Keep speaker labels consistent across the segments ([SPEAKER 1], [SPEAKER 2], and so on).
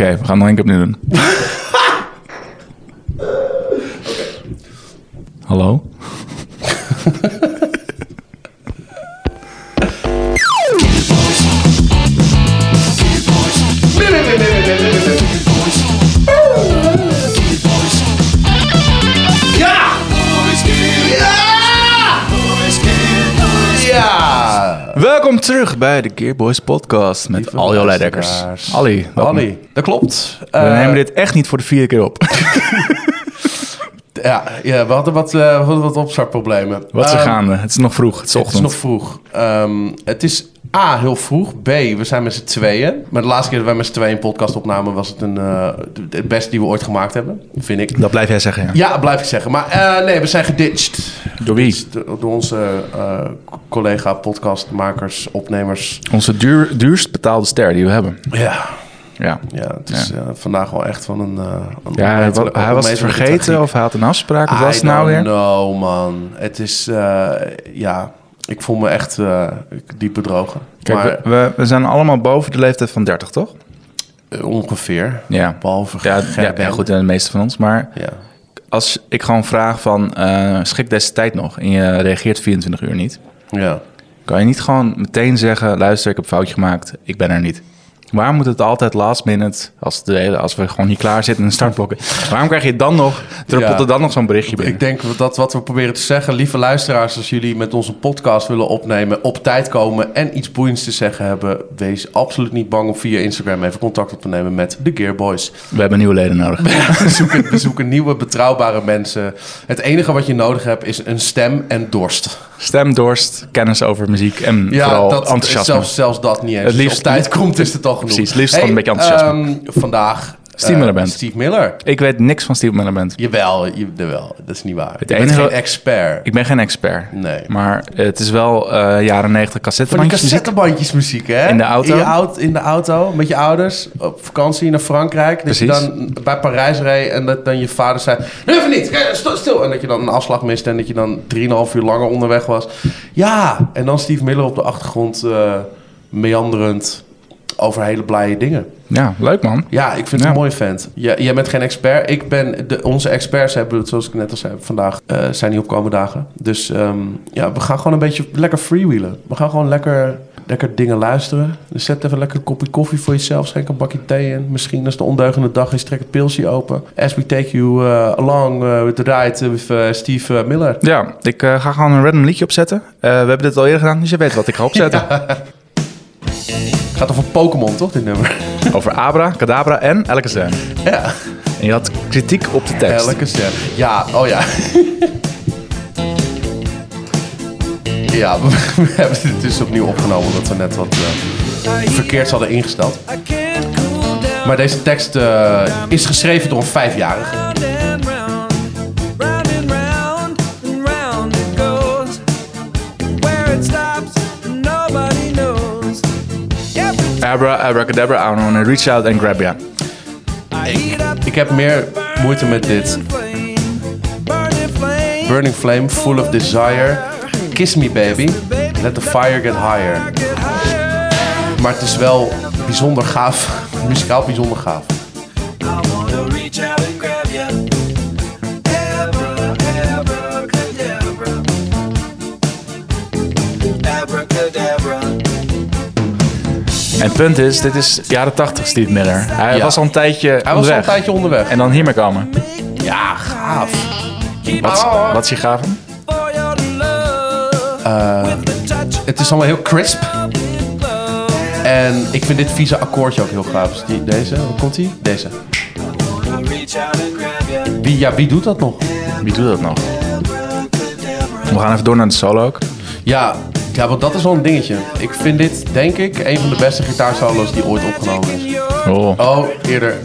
[SPEAKER 1] Oké, we gaan nog één keer opnieuw doen. Hallo? Welkom terug bij de Gearboys podcast met
[SPEAKER 2] Lieve
[SPEAKER 1] Aljo Leidekkers. Ali, welkom.
[SPEAKER 2] Ali, dat klopt.
[SPEAKER 1] We
[SPEAKER 2] Eh,
[SPEAKER 1] nemen dit echt niet voor de vierde keer op.
[SPEAKER 2] ja, ja, we hadden wat, eh, we hadden wat opstartproblemen.
[SPEAKER 1] Wat er
[SPEAKER 2] Ehm,
[SPEAKER 1] gaande? Het is nog vroeg, het is
[SPEAKER 2] Het is
[SPEAKER 1] ochtend.
[SPEAKER 2] nog vroeg. Ehm, het is A, heel vroeg. B, we zijn met z'n tweeën. Maar de laatste keer dat wij met z'n tweeën een podcast opnamen... was het een, eh, het beste die we ooit gemaakt hebben, vind ik.
[SPEAKER 1] Dat blijf jij zeggen, ja.
[SPEAKER 2] Ja, blijf ik zeggen. Maar eh, nee, we zijn geditcht.
[SPEAKER 1] Door wie?
[SPEAKER 2] Door, onze eh, collega podcastmakers, opnemers.
[SPEAKER 1] Onze duur, duurst betaalde ster die we hebben.
[SPEAKER 2] Ja,
[SPEAKER 1] Ja.
[SPEAKER 2] ja het is vandaag wel echt van een... een
[SPEAKER 1] Ja, hij, was het vergeten
[SPEAKER 2] tragiek.
[SPEAKER 1] of hij had een afspraak. Wat was het nou
[SPEAKER 2] don't
[SPEAKER 1] weer?
[SPEAKER 2] know, man. Het is, eh, ja, ik voel me echt eh, diep bedrogen.
[SPEAKER 1] Kijk,
[SPEAKER 2] maar
[SPEAKER 1] we, we, zijn allemaal boven de leeftijd van 30, toch?
[SPEAKER 2] eh, ongeveer.
[SPEAKER 1] Ja.
[SPEAKER 2] Behalve
[SPEAKER 1] Ja, ja, ja, goed, de meeste van ons. Maar
[SPEAKER 2] Ja.
[SPEAKER 1] als ik gewoon vraag van, eh, schik deze tijd nog en je reageert 24 uur niet,
[SPEAKER 2] ja.
[SPEAKER 1] kan je niet gewoon meteen zeggen, luister, ik heb een foutje gemaakt, ik ben er niet. Waarom moet het altijd last minute, als, de, als we gewoon niet klaar zitten in de startblokken? Waarom krijg je dan nog, druppelt
[SPEAKER 2] Ja.
[SPEAKER 1] er dan nog zo'n berichtje binnen?
[SPEAKER 2] Ik denk dat wat we proberen te zeggen, lieve luisteraars, als jullie met onze podcast willen opnemen, op tijd komen en iets boeiends te zeggen hebben, wees absoluut niet bang om via Instagram even contact op te nemen met de Gearboys.
[SPEAKER 1] We hebben nieuwe leden nodig.
[SPEAKER 2] We zoeken, we zoeken nieuwe, betrouwbare mensen. Het enige wat je nodig hebt is een stem en dorst.
[SPEAKER 1] Stem, dorst, kennis over muziek en
[SPEAKER 2] Ja,
[SPEAKER 1] vooral
[SPEAKER 2] dat,
[SPEAKER 1] enthousiasme.
[SPEAKER 2] Zelfs, zelfs dat niet eens.
[SPEAKER 1] Het liefst-
[SPEAKER 2] op tijd komt, is het al genoeg.
[SPEAKER 1] Precies, liefst gewoon een beetje enthousiasme.
[SPEAKER 2] ehm, vandaag...
[SPEAKER 1] Steve
[SPEAKER 2] eh,
[SPEAKER 1] Miller Band.
[SPEAKER 2] Steve Miller.
[SPEAKER 1] Ik weet niks van Steve Miller Band.
[SPEAKER 2] Jawel, je, jawel, dat is niet waar.
[SPEAKER 1] Het
[SPEAKER 2] bent
[SPEAKER 1] enige-
[SPEAKER 2] geen expert.
[SPEAKER 1] Ik ben geen expert.
[SPEAKER 2] Nee.
[SPEAKER 1] Maar het is wel eh, jaren 90
[SPEAKER 2] Van die
[SPEAKER 1] cassettebandjes muziek.
[SPEAKER 2] cassettebandjes muziek, hè?
[SPEAKER 1] In de auto?
[SPEAKER 2] In, je in de auto, met je ouders, op vakantie naar Frankrijk. Dat je
[SPEAKER 1] Precies.
[SPEAKER 2] dan bij Parijs reed en dat dan je vader zei... Nee, even niet, eh, sto- stil. En dat je dan een afslag miste en dat je dan 3,5 uur langer onderweg was. Ja, en dan Steve Miller op de achtergrond eh, meanderend over hele blije dingen.
[SPEAKER 1] Ja, leuk man.
[SPEAKER 2] Ja, ik vind het
[SPEAKER 1] Ja.
[SPEAKER 2] een mooi vent. Jij bent geen expert. Ik ben de, onze experts hebben, zoals ik net al zei, vandaag eh, zijn niet opkomende dagen. Dus ehm, ja, we gaan gewoon een beetje lekker freewheelen. We gaan gewoon lekker, lekker dingen luisteren. Dus zet even lekker een kopje koffie voor jezelf. Schenk een bakje thee in. Misschien als de ondeugende dag is, trek het pilsje open. As we take you eh, along eh, with the ride with Steve Miller.
[SPEAKER 1] Ja, ik ga gewoon een random liedje opzetten. We hebben dit al eerder gedaan, dus je weet wat ik ga opzetten.
[SPEAKER 2] Gaat over Pokémon, toch, dit nummer?
[SPEAKER 1] Over Abra, Kadabra en elke scène.
[SPEAKER 2] ja,
[SPEAKER 1] En je had kritiek op de tekst.
[SPEAKER 2] elke stem. Ja, oh ja. ja, we, we hebben dit dus opnieuw opgenomen omdat we net wat eh, verkeerd hadden ingesteld. Maar deze tekst eh, is geschreven door een vijfjarige.
[SPEAKER 1] Abra, Abracadabra, I wanna reach out and grab ya.
[SPEAKER 2] Ik heb meer moeite met dit. Burning flame, full of desire. Kiss me baby, let the fire get higher. Maar het is wel bijzonder gaaf, muzikaal bijzonder gaaf.
[SPEAKER 1] En het punt is, dit is jaren 80 Steve Miller. Hij
[SPEAKER 2] Ja.
[SPEAKER 1] was al een tijdje
[SPEAKER 2] Hij was al
[SPEAKER 1] onderweg.
[SPEAKER 2] een tijdje onderweg.
[SPEAKER 1] En dan hiermee komen.
[SPEAKER 2] Ja, gaaf.
[SPEAKER 1] Wat, wat is je gaaf?
[SPEAKER 2] Het is allemaal heel crisp. En ik vind dit vieze akkoordje ook heel gaaf. Die, deze, hoe komt die? Deze. Wie, ja, wie doet dat nog?
[SPEAKER 1] Wie doet dat nog? We gaan even door naar de solo ook.
[SPEAKER 2] Ja, ja, want dat is wel een dingetje. Ik vind dit, denk ik, een van de beste gitaarsolo's die ooit opgenomen is.
[SPEAKER 1] Oh.
[SPEAKER 2] Oh, eerder.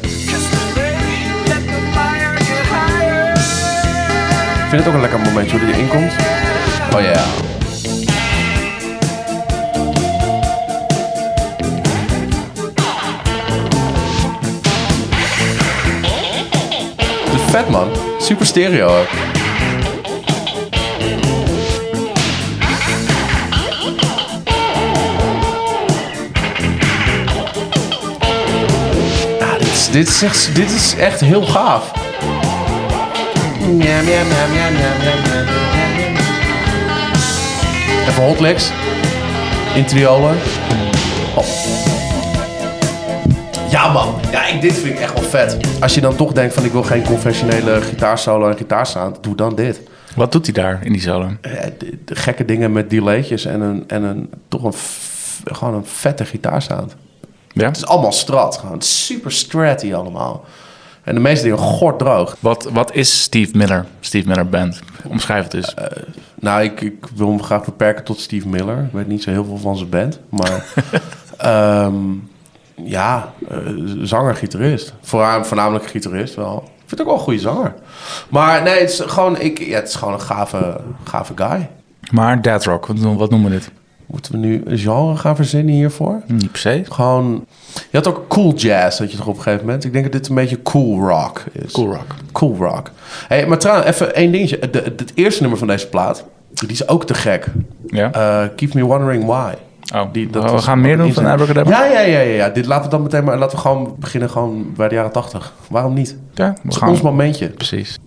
[SPEAKER 2] Ik vind het ook een lekker momentje hoe die erin komt. Oh ja. Is vet man. Super stereo. Dit is echt, dit is echt heel gaaf. Even hotlegs. In triolen. Oh. Ja man, ja, ik, dit vind ik echt wel vet. Als je dan toch denkt van ik wil geen conventionele gitaarsolo en gitaarsound, doe dan dit.
[SPEAKER 1] Wat doet hij daar in die solo?
[SPEAKER 2] Eh, de, de gekke dingen met delaytjes en een, en een toch een, f- gewoon een vette gitaarsound.
[SPEAKER 1] Ja?
[SPEAKER 2] Het is allemaal strat, gewoon super stratty allemaal. En de meeste dingen gorddroog.
[SPEAKER 1] Wat, wat is Steve Miller? Steve Miller Band. Omschrijf het eens.
[SPEAKER 2] Nou, ik, ik wil hem graag beperken tot Steve Miller. Ik weet niet zo heel veel van zijn band, maar ehm, ja, eh, zanger, gitarist. Vooral, voornamelijk gitarist wel. Ik vind het ook wel een goede zanger. Maar nee, het is gewoon, ik, ja, het is gewoon een gave, gave guy.
[SPEAKER 1] Maar Dead Rock, wat noemen we dit?
[SPEAKER 2] Moeten we nu een genre gaan verzinnen hiervoor?
[SPEAKER 1] Niet per se.
[SPEAKER 2] Gewoon, je had ook cool jazz, dat je toch op een gegeven moment. Ik denk dat dit een beetje cool rock is.
[SPEAKER 1] Cool rock.
[SPEAKER 2] Cool rock. Hey, maar trouwens, even één dingetje. De, het eerste nummer van deze plaat, die is ook te gek.
[SPEAKER 1] Ja?
[SPEAKER 2] Eh, Keep Me Wondering Why.
[SPEAKER 1] oh,
[SPEAKER 2] Die,
[SPEAKER 1] we
[SPEAKER 2] was-
[SPEAKER 1] gaan meer doen van. Abracadabra?
[SPEAKER 2] Ja, ja, ja, ja, ja. Dit laten we dan meteen maar. Laten we gewoon beginnen gewoon bij de jaren 80. Waarom niet?
[SPEAKER 1] Ja,
[SPEAKER 2] Het
[SPEAKER 1] we gaan.
[SPEAKER 2] ons momentje.
[SPEAKER 1] Precies.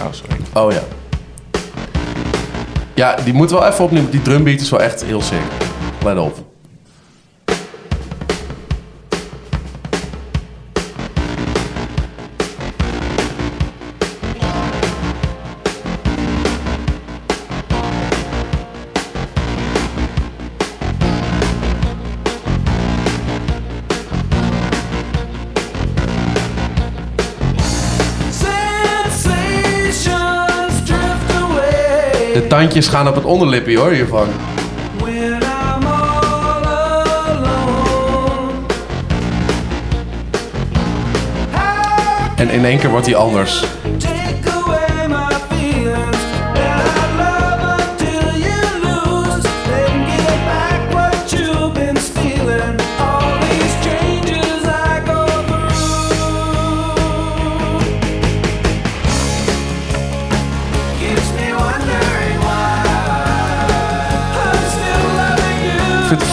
[SPEAKER 1] Oh, sorry.
[SPEAKER 2] Oh ja. Ja, die moeten we wel even opnemen. Die drumbeat is wel echt heel sick. Let op. tandjes gaan op het onderlipje hoor hiervan. En in één keer wordt hij anders.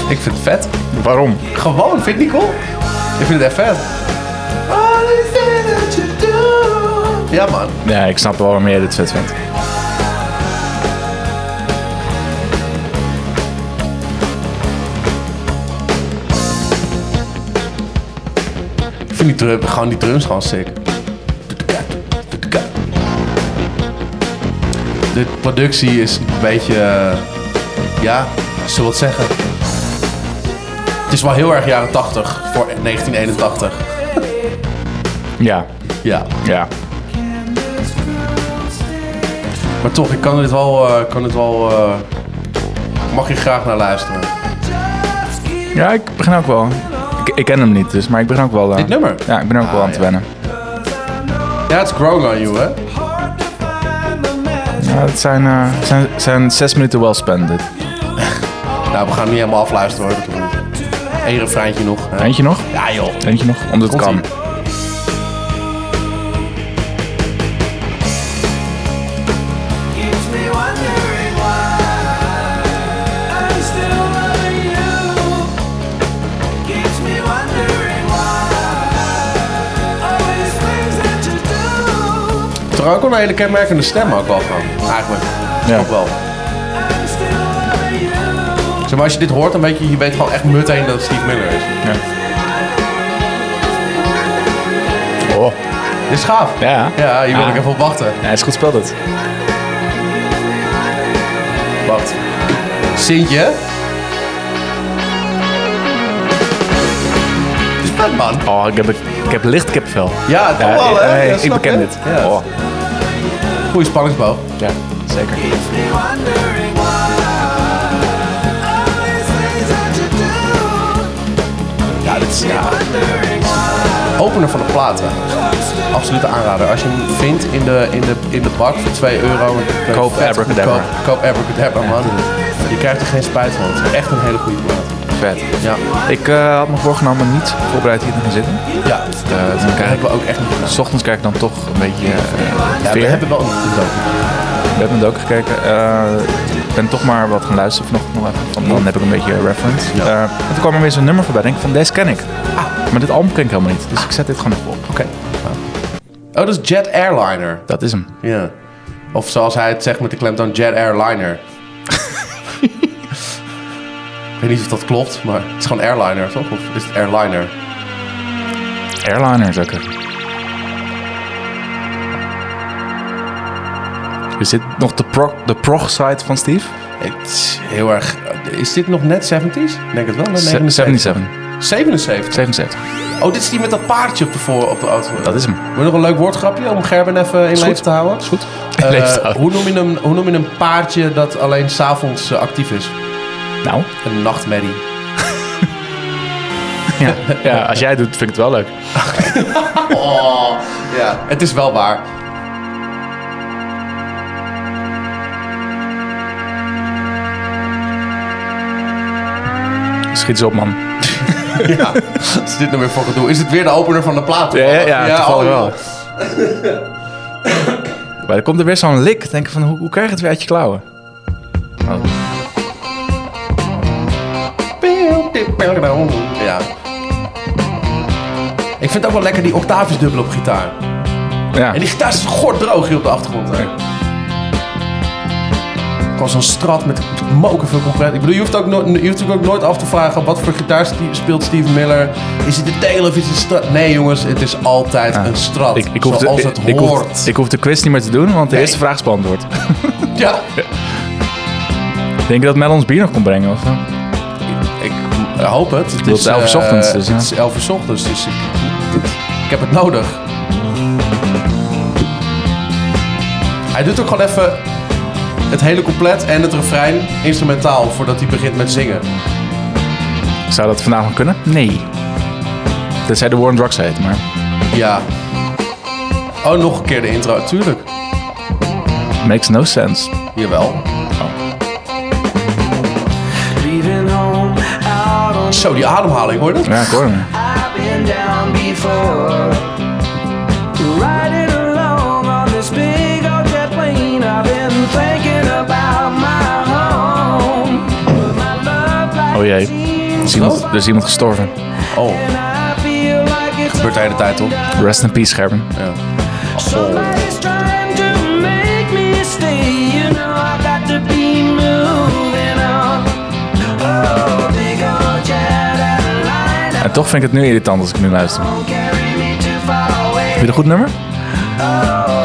[SPEAKER 2] Ik vind, ik het vet.
[SPEAKER 1] Waarom?
[SPEAKER 2] Gewoon, vind je het niet cool? Ik vind het echt vet. Ja man.
[SPEAKER 1] Ja, ik snap wel waarom jij dit vet vindt.
[SPEAKER 2] Ik vind die drum, gewoon die drums gewoon sick. De productie is een beetje, eh, ja, zullen we het zeggen. Het is wel heel erg jaren 80 voor 1981.
[SPEAKER 1] Ja,
[SPEAKER 2] Ja,
[SPEAKER 1] ja.
[SPEAKER 2] maar toch, ik kan dit wel, eh, kan dit wel, eh, mag je graag naar luisteren.
[SPEAKER 1] Ja, ik begin ook wel. Ik, ik ken hem niet, dus, maar ik begin ook wel... eh,
[SPEAKER 2] Dit nummer?
[SPEAKER 1] Ja, ik ben er ook wel
[SPEAKER 2] Ah,
[SPEAKER 1] aan te
[SPEAKER 2] ja.
[SPEAKER 1] wennen.
[SPEAKER 2] Ja, het is Growing on You, hè?
[SPEAKER 1] Ja, het zijn, eh, zijn, zijn zes minuten well spent dit.
[SPEAKER 2] Nou, we gaan hem niet helemaal afluisteren hoor, dat hoeft niet. Eén refreintje nog. hè?
[SPEAKER 1] Eentje nog?
[SPEAKER 2] Ja joh.
[SPEAKER 1] Eentje nog? Omdat het kan.
[SPEAKER 2] Toch ook wel een hele kenmerkende stem ook wel van, eigenlijk.
[SPEAKER 1] Ja.
[SPEAKER 2] Ook wel. Zeg maar, als je dit hoort, dan weet je, je weet gewoon echt meteen dat het Steve Miller is.
[SPEAKER 1] Ja. Oh,
[SPEAKER 2] Dit is gaaf.
[SPEAKER 1] ja.
[SPEAKER 2] Ja, hier wil
[SPEAKER 1] Ah.
[SPEAKER 2] ik even op wachten.
[SPEAKER 1] Ja, het is goed spel dit.
[SPEAKER 2] Wacht. Sintje. Dit is vet, man.
[SPEAKER 1] Oh, ik heb, ik heb licht kipvel.
[SPEAKER 2] Ja, toch
[SPEAKER 1] Ja,
[SPEAKER 2] wel, hè?
[SPEAKER 1] nee,
[SPEAKER 2] Ja,
[SPEAKER 1] ik beken dit.
[SPEAKER 2] Ja.
[SPEAKER 1] Oh,
[SPEAKER 2] Goeie spanningsboog.
[SPEAKER 1] ja, zeker.
[SPEAKER 2] Ja, opener van de plaat trouwens. Absolute aanrader. Als je hem vindt in de, in de, in de bak voor 2 euro.
[SPEAKER 1] Koop Abracadabra.
[SPEAKER 2] goedkoop- Koop Abracadabra, man. Je krijgt er geen spijt van. Het is echt een hele goede plaat.
[SPEAKER 1] Vet.
[SPEAKER 2] Ja,
[SPEAKER 1] Ik eh, had me voorgenomen niet voorbereid hier te gaan zitten.
[SPEAKER 2] ja.
[SPEAKER 1] Dan kijk
[SPEAKER 2] hebben we ook echt niet gedaan.
[SPEAKER 1] S ochtends kijk ik dan toch een beetje eh
[SPEAKER 2] Ja, we hebben wel een
[SPEAKER 1] hebben het ook gekeken. Eh, ik ben toch maar wat gaan luisteren vanochtend nog even. Van, dan heb ik een beetje reference. Eh, en toen kwam er weer zo'n nummer voorbij. Denk ik van, deze ken ik.
[SPEAKER 2] Ah,
[SPEAKER 1] Maar dit album ken ik helemaal niet, dus ik zet dit gewoon even op.
[SPEAKER 2] Oké. Oh, dat is Jet Airliner.
[SPEAKER 1] Dat is hem.
[SPEAKER 2] Ja. Of zoals hij het zegt met de klemtoon Jet Airliner. ik weet niet of dat klopt, maar het is gewoon Airliner, toch? Of is het Airliner?
[SPEAKER 1] Airliner zeker. Is dit nog de, prog, de prog-site van Steve?
[SPEAKER 2] Het is heel erg... Is dit nog net 70s? Ik denk het wel, net
[SPEAKER 1] Se-
[SPEAKER 2] 79.
[SPEAKER 1] 77.
[SPEAKER 2] 77?
[SPEAKER 1] 77.
[SPEAKER 2] Oh, dit is die met dat paardje op de, voor, op de auto.
[SPEAKER 1] Dat is hem.
[SPEAKER 2] Wil je nog een leuk woordgrapje om Gerben even in leven te houden?
[SPEAKER 1] Is goed.
[SPEAKER 2] Eh, hoe, noem je een, hoe noem je een paardje dat alleen s'avonds uh, actief is?
[SPEAKER 1] Nou,
[SPEAKER 2] Een nachtmerrie.
[SPEAKER 1] ja. ja, als jij doet, vind ik het wel leuk.
[SPEAKER 2] Oh, ja. Het is wel waar.
[SPEAKER 1] Schiet eens op, man.
[SPEAKER 2] Ja. Wat is dit nou weer voor gedoe? Is het weer de opener van de plaat?
[SPEAKER 1] Ja, ja, ja, toevallig
[SPEAKER 2] oh,
[SPEAKER 1] wel. Maar er komt er weer zo'n lik. Denk van, hoe, hoe krijg je het weer uit je klauwen? Oh.
[SPEAKER 2] Ja. Ik vind het ook wel lekker die octaafjes dubbel op gitaar.
[SPEAKER 1] Ja.
[SPEAKER 2] En die gitaar is gorddroog hier op de achtergrond. Hè. Gewoon zo'n strat met moken veel compleet. Ik bedoel, je hoeft, ook no- je hoeft natuurlijk ook nooit af te vragen... wat voor gitaar speelt Steven Miller? Is het een tail of is het een strat? Nee jongens, het is altijd een strat.
[SPEAKER 1] Ik, ik, hoef de,
[SPEAKER 2] zoals
[SPEAKER 1] ik,
[SPEAKER 2] het
[SPEAKER 1] ik,
[SPEAKER 2] hoort.
[SPEAKER 1] hoef, ik hoef de quiz niet meer te doen, want de
[SPEAKER 2] Nee.
[SPEAKER 1] eerste vraag is beantwoord.
[SPEAKER 2] Ja,
[SPEAKER 1] Denk je dat Mel ons bier nog kon brengen? Of? eh?
[SPEAKER 2] ik hoop het. Het
[SPEAKER 1] Het is 11 uur
[SPEAKER 2] eh,
[SPEAKER 1] ochtends, dus, ja.
[SPEAKER 2] Het is 11 uur 's ochtends, dus ik, ik heb het nodig. Hij doet ook gewoon even het hele couplet en het refrein instrumentaal voordat hij begint met zingen.
[SPEAKER 1] Zou dat vandaag nog kunnen? Nee. Tenzij de War on Drugs heet, maar...
[SPEAKER 2] Ja. Oh, nog een keer de intro. Tuurlijk.
[SPEAKER 1] Makes no sense.
[SPEAKER 2] Jawel.
[SPEAKER 3] On
[SPEAKER 2] Zo, die ademhaling, hoor je dat?
[SPEAKER 1] Ja, ik hoor hem. Oh jee. Er is iemand, er is iemand gestorven.
[SPEAKER 2] Oh, gebeurt de hele tijd, toch?
[SPEAKER 1] Rest in peace, Gerben.
[SPEAKER 2] Ja.
[SPEAKER 3] Oh.
[SPEAKER 1] En toch vind ik het nu irritant als ik nu luister. Vind je het een goed nummer?
[SPEAKER 3] Oh.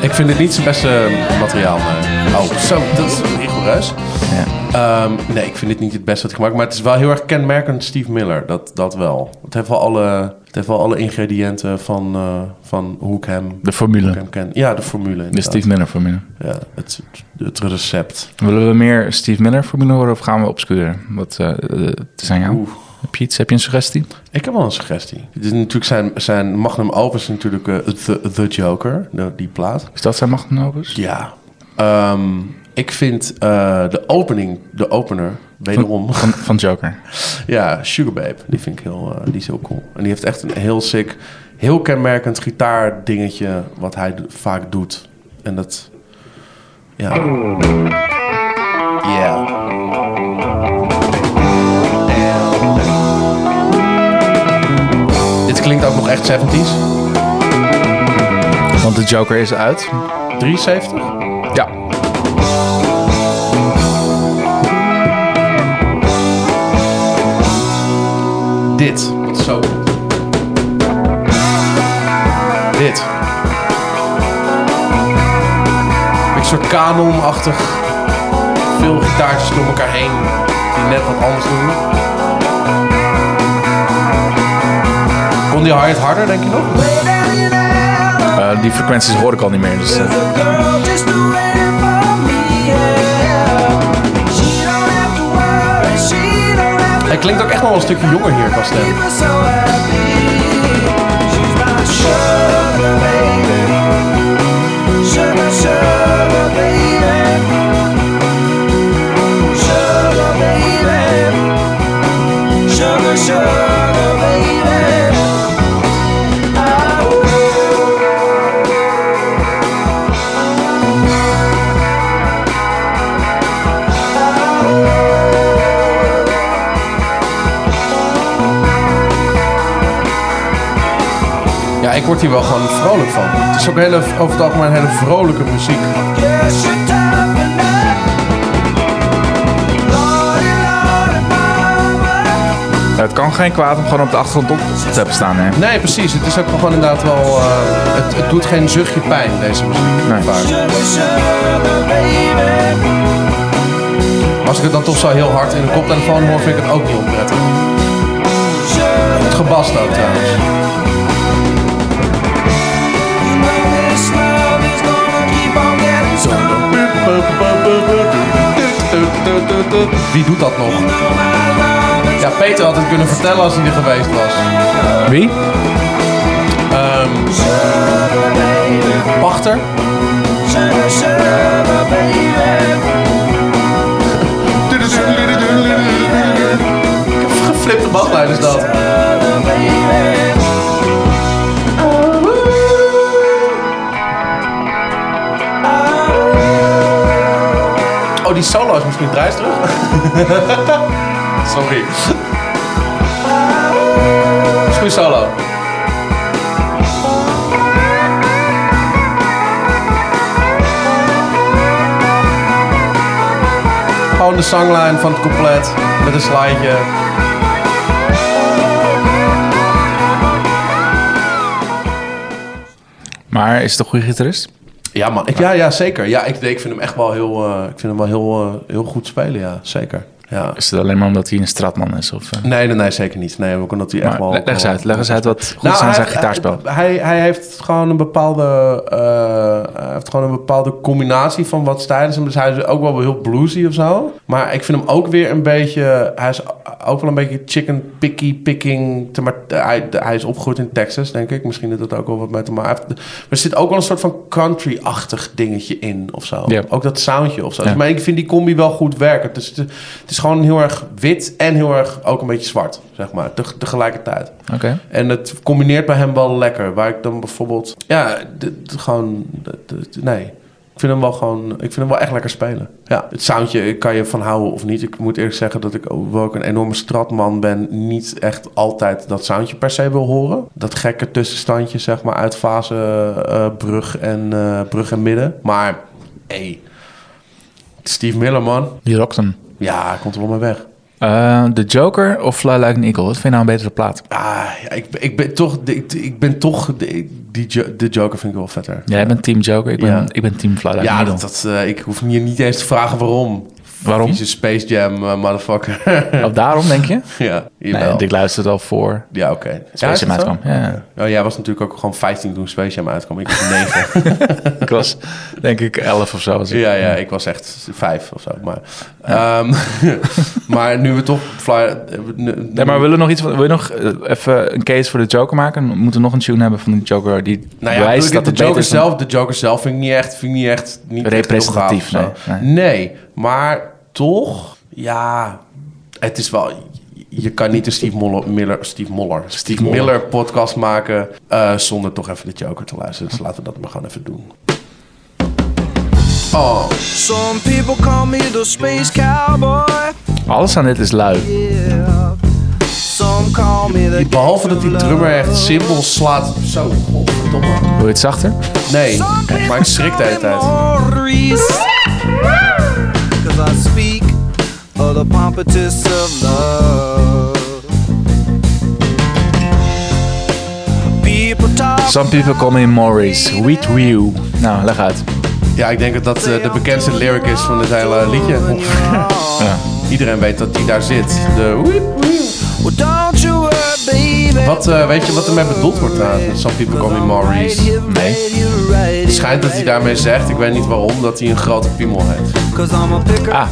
[SPEAKER 2] Ik vind dit niet zijn beste materiaal. Nee. Oh, zo, dat
[SPEAKER 1] Ja.
[SPEAKER 2] Ehm, nee, ik vind dit niet het beste wat gemaakt. Maar het is wel heel erg kenmerkend Steve Miller. Dat, dat wel. Het heeft wel alle, het heeft wel alle ingrediënten van, eh, van hoe ik hem,
[SPEAKER 1] De
[SPEAKER 2] ik
[SPEAKER 1] formule.
[SPEAKER 2] hem ken. Ja, de formule.
[SPEAKER 1] De
[SPEAKER 2] inderdaad.
[SPEAKER 1] Steve Miller formule.
[SPEAKER 2] Ja, het, het recept.
[SPEAKER 1] Willen we meer Steve Miller formule horen of gaan we obscuren? Wat uh, het is aan jou.
[SPEAKER 2] Oeh.
[SPEAKER 1] Heb je iets? Heb je een suggestie?
[SPEAKER 2] Ik heb wel een suggestie. Dit is natuurlijk zijn, zijn magnum opus natuurlijk eh, The, The Joker, de, die plaat.
[SPEAKER 1] Is dat zijn magnum opus?
[SPEAKER 2] Ja. Ehm, ik vind eh, de opening, de opener, wederom...
[SPEAKER 1] Van, van Joker.
[SPEAKER 2] Ja, Sugar Babe. Die vind ik heel, eh, die is heel cool. En die heeft echt een heel sick, heel kenmerkend gitaardingetje wat hij vaak doet. En dat, ja. Ja. Dit klinkt ook nog echt 70s.
[SPEAKER 1] Want de Joker is uit.
[SPEAKER 2] 73? Dit. Zo. Dit. Een soort kanonachtig. Veel gitaartjes door elkaar heen. Die net wat anders doen. Kon die hard harder, denk je nog?
[SPEAKER 1] Uh, die frequenties hoor ik al niet meer. Dus, uh,
[SPEAKER 2] Hij klinkt ook echt wel een stukje jonger hier qua stem.
[SPEAKER 3] keep her
[SPEAKER 2] Ja, ik word hier wel gewoon vrolijk van. Het is ook hele, over het algemeen hele vrolijke muziek.
[SPEAKER 1] Het kan geen kwaad om gewoon op de achtergrond op te hebben staan. Hè?
[SPEAKER 2] Nee, precies. Het is ook gewoon inderdaad wel... eh, het, het doet geen zuchtje pijn, deze muziek.
[SPEAKER 1] Nee.
[SPEAKER 3] Baby.
[SPEAKER 2] Als ik het dan toch zo heel hard in de koptelefoon hoor, vind ik het ook niet onprettig. Het gebast ook trouwens. Wie doet dat nog? Ja, Peter had het kunnen vertellen als hij er geweest was.
[SPEAKER 1] Wie?
[SPEAKER 2] Ehm Pachter? Geflipte baslijn is dat. Die solo is misschien terug. Sorry. Goeie solo. Gewoon de sangline van het couplet met een slideje.
[SPEAKER 1] Maar is het een goede gitarist?
[SPEAKER 2] Ja, man. Ik, ja, ja, zeker. Ja, ik, ik vind hem echt wel heel, eh, ik vind hem wel heel, eh, heel goed spelen, ja. Zeker. Ja.
[SPEAKER 1] Is het alleen maar omdat hij een straatman is? Of, eh?
[SPEAKER 2] Nee, nee, nee, zeker niet. Nee, ook omdat hij echt wel...
[SPEAKER 1] leg eens uit, leg eens uit wat goed
[SPEAKER 2] Nou,
[SPEAKER 1] is aan
[SPEAKER 2] hij
[SPEAKER 1] zijn gitaarspel.
[SPEAKER 2] Hij, hij, heeft gewoon een bepaalde, eh, hij heeft gewoon een bepaalde combinatie van wat stijlen zijn. Dus hij is ook wel heel bluesy of zo. Maar ik vind hem ook weer een beetje, hij is ook wel een beetje chicken picky picking. te- Maar hij, hij is opgegroeid in Texas, denk ik. Misschien heeft dat ook wel wat. Hij heeft- Maar er zit ook wel een soort van country-achtig dingetje in of zo. Ook dat soundje of zo.
[SPEAKER 1] Ja.
[SPEAKER 2] Dus, maar ik vind die combi wel goed werken. Dus het, het is gewoon heel erg wit en heel erg ook een beetje zwart, zeg maar. Te- tegelijkertijd.
[SPEAKER 1] Oké.
[SPEAKER 2] En het combineert bij hem wel lekker. Waar ik dan bijvoorbeeld... Ja, gewoon... nee. Ik vind hem wel gewoon... Ik vind hem wel echt lekker spelen. Ja, het soundje kan je van houden of niet. Ik moet eerlijk zeggen dat ik, hoewel ik een enorme stratman ben... niet echt altijd dat soundje per se wil horen. Dat gekke tussenstandje, zeg maar, uit fase eh, brug, en, eh, brug en midden. Maar, hey, Steve Miller, man.
[SPEAKER 1] Die rokt hem.
[SPEAKER 2] Ja, komt er wel mee weg.
[SPEAKER 1] Eh, de Joker of Fly Like an Eagle? Wat vind je nou een betere plaat?
[SPEAKER 2] Ah, ja, ik, ben- ik ben toch... Ik, ik ben toch... De, die, de Joker vind ik wel vetter.
[SPEAKER 1] Jij bent team Joker, ik ben,
[SPEAKER 2] Ja.
[SPEAKER 1] ik ben team Fly Like an
[SPEAKER 2] Ja,
[SPEAKER 1] Eagle.
[SPEAKER 2] dat, dat, eh, ik hoef je niet eens te vragen waarom.
[SPEAKER 1] Waarom?
[SPEAKER 2] Vieze Space Jam, eh, motherfucker.
[SPEAKER 1] Oh, daarom denk je?
[SPEAKER 2] ja,
[SPEAKER 1] Nee,
[SPEAKER 2] jawel.
[SPEAKER 1] ik luisterde al voor
[SPEAKER 2] Ja, oké.
[SPEAKER 1] Space Jam uitkwam. Ja.
[SPEAKER 2] Oh, jij was natuurlijk ook gewoon 15 toen Space Jam uitkwam. Ik was 9.
[SPEAKER 1] Ik was denk ik 11 of zo. Was ik.
[SPEAKER 2] ja, ja, ik was echt 5 of zo. Maar, ehm, maar nu we toch... Fly, nu-
[SPEAKER 1] Nee, maar willen we nog iets van, wil je nog eh, even een case voor de Joker maken? We moeten nog een tune hebben van de Joker die
[SPEAKER 2] Nou ja,
[SPEAKER 1] bewijst dat
[SPEAKER 2] de, Joker
[SPEAKER 1] is
[SPEAKER 2] zelf, de Joker zelf vind ik niet echt, vind ik niet echt niet
[SPEAKER 1] Representatief,
[SPEAKER 2] zo.
[SPEAKER 1] nee,
[SPEAKER 2] nee. maar toch, ja, het is wel. Je kan niet een Steve Moller, Miller, Steve Moller, Steve. Miller podcast maken eh, zonder toch even de Joker te luisteren. Dus laten we dat maar gewoon even doen. Oh,
[SPEAKER 3] Some people call me the space cowboy.
[SPEAKER 1] Alles aan dit is lui.
[SPEAKER 3] Yeah. Some call me the
[SPEAKER 2] behalve dat die drummer echt simpel slaat. Zo, godverdomme.
[SPEAKER 1] Wil je het zachter?
[SPEAKER 2] Nee, maar ik schrik de hele tijd.
[SPEAKER 3] Cause I speak of the pompatus of love. People talk
[SPEAKER 1] Some people call me Maurice. Wheat Ryu. Nou, leg uit.
[SPEAKER 2] Ja, ik denk dat dat eh, de bekendste lyric is van het hele liedje.
[SPEAKER 1] Ja.
[SPEAKER 2] Iedereen weet dat die daar zit. De
[SPEAKER 3] you.
[SPEAKER 2] Wat, eh, weet je wat ermee bedoeld wordt met Some people call me Maurice.
[SPEAKER 1] Nee.
[SPEAKER 2] Het schijnt dat hij daarmee zegt, ik weet niet waarom, dat hij een grote piemel heeft.
[SPEAKER 1] Ah,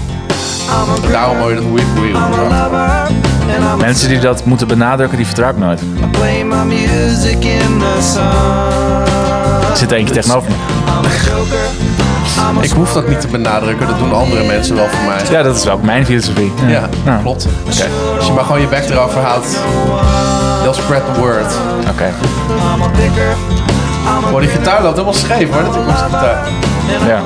[SPEAKER 2] Daarom hoor je dat
[SPEAKER 3] and I'm
[SPEAKER 1] mensen die dat moeten benadrukken, die vertrouw ik nooit. Er zit er eentje tegenover me.
[SPEAKER 2] Ik hoef dat niet te benadrukken, dat doen andere mensen wel voor mij.
[SPEAKER 1] Ja, dat is ook mijn filosofie.
[SPEAKER 2] Ja,
[SPEAKER 1] Nou,
[SPEAKER 2] klopt. Als je maar gewoon je bek erover houdt, they'll spread the word.
[SPEAKER 1] Oké.
[SPEAKER 2] Oh, die gitaar loopt helemaal scheef hoor, dat is gitaar.
[SPEAKER 1] Ja.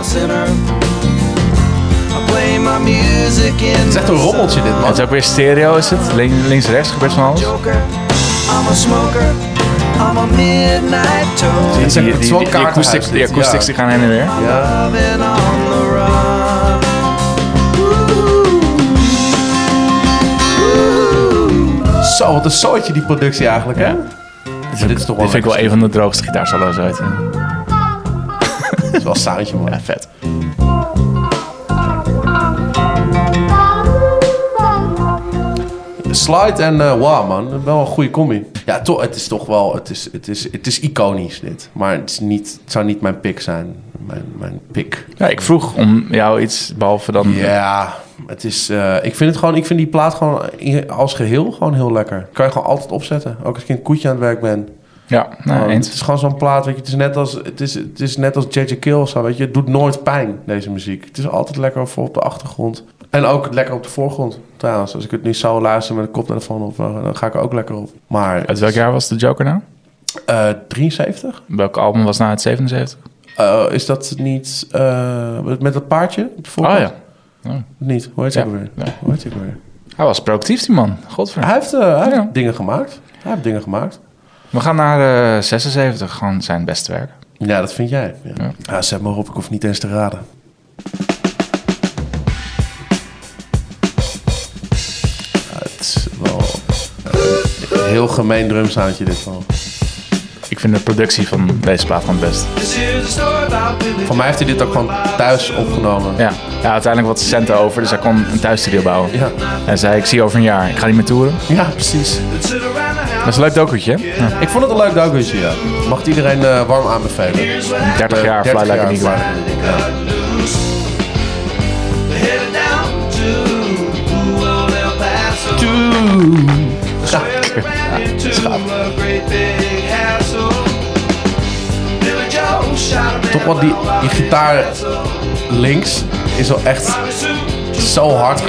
[SPEAKER 2] Het is echt een rommeltje dit
[SPEAKER 1] Het
[SPEAKER 2] man.
[SPEAKER 1] is ook weer stereo, is het? Lin- Links-rechts gebeurt van alles.
[SPEAKER 3] Joker, I'm a smoker, I'm a midnight toad.
[SPEAKER 2] Het
[SPEAKER 1] Die,
[SPEAKER 2] het
[SPEAKER 1] acoustics, die acoustics gaan heen en weer.
[SPEAKER 2] Ja. Zo, wat een soortje die productie eigenlijk, hè?
[SPEAKER 1] Dit,
[SPEAKER 2] dit is toch wel
[SPEAKER 1] dit vind ik wel een van de droogste gitaarsolo's uit.
[SPEAKER 2] Dat is wel een soundje, man.
[SPEAKER 1] Ja, vet.
[SPEAKER 2] Slide en eh Wow, man. Wel een goede combi. Ja, toch, het is toch wel... Het is, het, is, het is iconisch, dit. Maar het, is niet, het zou niet mijn pick zijn. Mijn, mijn pick.
[SPEAKER 1] Ja, ik vroeg om jou iets, behalve dan...
[SPEAKER 2] Ja, het is... eh, ik vind het gewoon... Ik vind die plaat gewoon als geheel gewoon heel lekker. Kan je gewoon altijd opzetten. Ook als ik in het koetje aan het werk ben.
[SPEAKER 1] Ja, nou,
[SPEAKER 2] het is gewoon zo'n plaat, weet je. Het is net als, het is, het is net als J.J. Kill of zo, weet je. Het doet nooit pijn, deze muziek. Het is altijd lekker voor op de achtergrond. En ook lekker op de voorgrond, trouwens. Als ik het nu zou luisteren met een koptelefoon op, eh, dan ga ik er ook lekker op. Maar...
[SPEAKER 1] Uit welk jaar was de Joker nou?
[SPEAKER 2] eh 73?
[SPEAKER 1] Welk album was nou uit 77?
[SPEAKER 2] Eh, is dat niet eh, met dat paardje op de
[SPEAKER 1] Oh ja. Oh.
[SPEAKER 2] Niet, hoe heet
[SPEAKER 1] Ja,
[SPEAKER 2] weer?
[SPEAKER 1] ja.
[SPEAKER 2] Hoe heet weer?
[SPEAKER 1] Hij was productief, die man. Godver.
[SPEAKER 2] Hij heeft, eh, hij heeft
[SPEAKER 1] Ja.
[SPEAKER 2] dingen gemaakt. Hij heeft dingen gemaakt.
[SPEAKER 1] We gaan naar eh 76, gewoon zijn beste werk.
[SPEAKER 2] Ja, dat vind jij. Ja.
[SPEAKER 1] Ja.
[SPEAKER 2] Ja, zet maar op, ik hoef niet eens te raden. Heel gemeen drumsoundje dit wel.
[SPEAKER 1] Ik vind de productie van deze plaat gewoon het best.
[SPEAKER 2] Voor mij heeft hij dit ook gewoon thuis opgenomen.
[SPEAKER 1] Ja. ja, uiteindelijk wat centen over, dus hij kon een thuisstudio bouwen.
[SPEAKER 2] Ja,
[SPEAKER 1] En zei, ik zie je over een jaar, ik ga niet meer toeren.
[SPEAKER 2] ja precies.
[SPEAKER 1] Dat is een leuk documentje, hè? Ja.
[SPEAKER 2] Ik vond het een leuk documentje, ja. Mag iedereen eh, warm aanbevelen.
[SPEAKER 1] 30 jaar, an
[SPEAKER 2] Fly
[SPEAKER 1] Eagle.
[SPEAKER 2] Like an Eagle, ja.
[SPEAKER 3] Man
[SPEAKER 2] Toch wel die, die gitaar links is wel echt zo hard.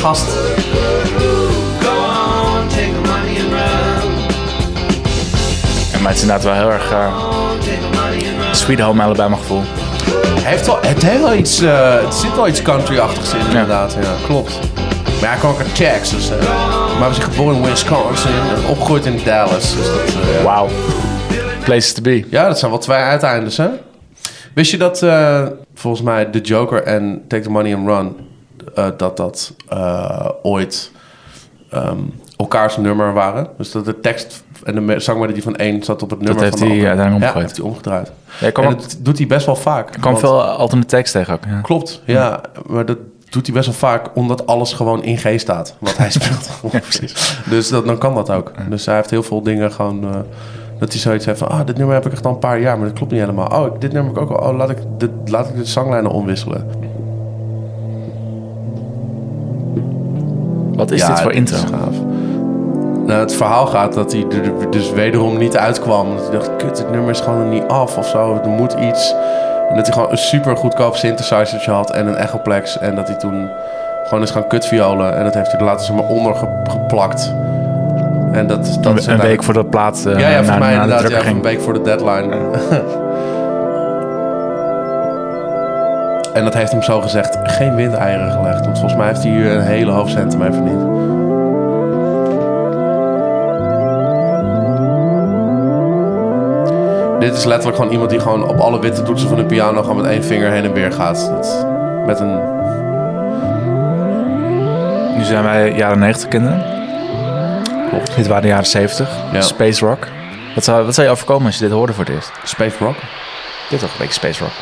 [SPEAKER 2] Gast.
[SPEAKER 1] En maar het is inderdaad wel heel erg eh,
[SPEAKER 3] run.
[SPEAKER 1] Sweet Home Alabama gevoel.
[SPEAKER 2] Heeft wel, het, heeft wel iets, eh, het zit wel iets country-achtigs in, inderdaad. Ja, klopt. Maar hij uit Texas. hè. Maar hij is geboren in Wisconsin en opgegroeid in Dallas. Dus dat, ja.
[SPEAKER 1] Wauw. Places to be.
[SPEAKER 2] ja, dat zijn wel twee uiteindes, hè? Wist je dat eh, volgens mij The Joker en Take the Money and Run... eh, dat dat ooit ehm, elkaars nummer waren? Dus dat de tekst en de me- zangmelodie van één zat op het nummer
[SPEAKER 1] heeft
[SPEAKER 2] van de
[SPEAKER 1] hij uiteindelijk
[SPEAKER 2] Ja, heeft hij omgedraaid.
[SPEAKER 1] Ja,
[SPEAKER 2] en
[SPEAKER 1] ook-
[SPEAKER 2] dat doet hij best wel vaak.
[SPEAKER 1] ik kwam veel alternate tekst tegen ook. Ja.
[SPEAKER 2] Klopt, ja. Maar dat doet hij best wel vaak, omdat alles gewoon in G staat, wat hij speelt. Dus dat, dan kan dat ook. Dus hij heeft heel veel dingen gewoon... eh, dat hij zoiets heeft van, ah, dit nummer heb ik echt al een paar jaar, maar dat klopt niet helemaal. Oh, ik- dit nummer heb ik ook al, oh, laat ik de, laat ik de zanglijnen omwisselen.
[SPEAKER 1] Wat is
[SPEAKER 2] Ja,
[SPEAKER 1] dit voor intro?
[SPEAKER 2] is gaaf. Nou, het verhaal gaat dat hij er dus wederom niet uitkwam. Dat hij dacht, kut, dit nummer is gewoon nog niet af of zo. Er moet iets. En dat hij gewoon een super goedkoop synthesizertje had en een Echoplex. En dat hij toen gewoon is gaan kutviolen. En dat heeft hij er later zeg maar onder ge- geplakt. En dat, dat is
[SPEAKER 1] Een, een week voor dat plaat uh,
[SPEAKER 2] Ja, ja, voor mij
[SPEAKER 1] de
[SPEAKER 2] inderdaad. Ja, een week voor de deadline. en dat heeft hem zo gezegd geen windeieren gelegd. Want volgens mij heeft hij hier een hele hoop centen mee verdiend. Dit is letterlijk gewoon iemand die gewoon op alle witte toetsen van een piano gewoon met één vinger heen en weer gaat. Dat, met een...
[SPEAKER 1] Nu zijn wij jaren 90 kinderen.
[SPEAKER 2] Klopt.
[SPEAKER 1] Dit waren de jaren 70.
[SPEAKER 2] Ja.
[SPEAKER 1] Space Rock. Wat zou, wat zou je overkomen als je dit hoorde voor het eerst?
[SPEAKER 2] Space Rock.
[SPEAKER 1] Dit toch een beetje Space Rock.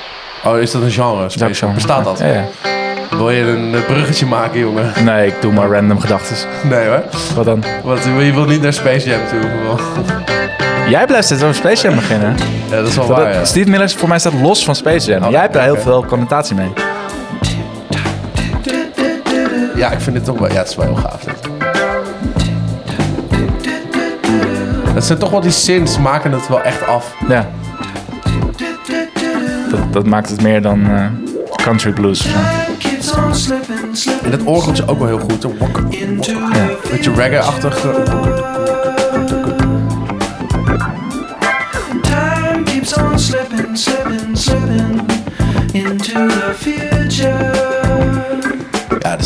[SPEAKER 2] Oh, is dat een genre? Space Rock? Bestaat dat?
[SPEAKER 1] Ja, ja.
[SPEAKER 2] Wil je een eh, bruggetje maken, jongen?
[SPEAKER 1] Nee, ik doe maar random gedachten.
[SPEAKER 2] Nee hoor.
[SPEAKER 1] Wat dan?
[SPEAKER 2] Wat, je wilt niet naar Space Jam toe.
[SPEAKER 1] Jij blijft steeds over Space Jam beginnen.
[SPEAKER 2] Ja, dat is wel
[SPEAKER 1] Dat-
[SPEAKER 2] waar, ja.
[SPEAKER 1] Steve Miller voor mij staat los van Space Jam.
[SPEAKER 2] Oh,
[SPEAKER 1] Jij hebt daar heel veel connotatie mee.
[SPEAKER 2] Ja, ik vind dit toch wel... Ja, het is wel heel gaaf. Dit. Het zijn toch wel die synths maken het wel echt af.
[SPEAKER 1] Ja. Dat, dat maakt het meer dan eh, country blues. of zo.
[SPEAKER 2] En dat orgeltje ook wel heel goed. Een wok-
[SPEAKER 3] into
[SPEAKER 1] Ja.
[SPEAKER 2] Beetje reggae-achtig.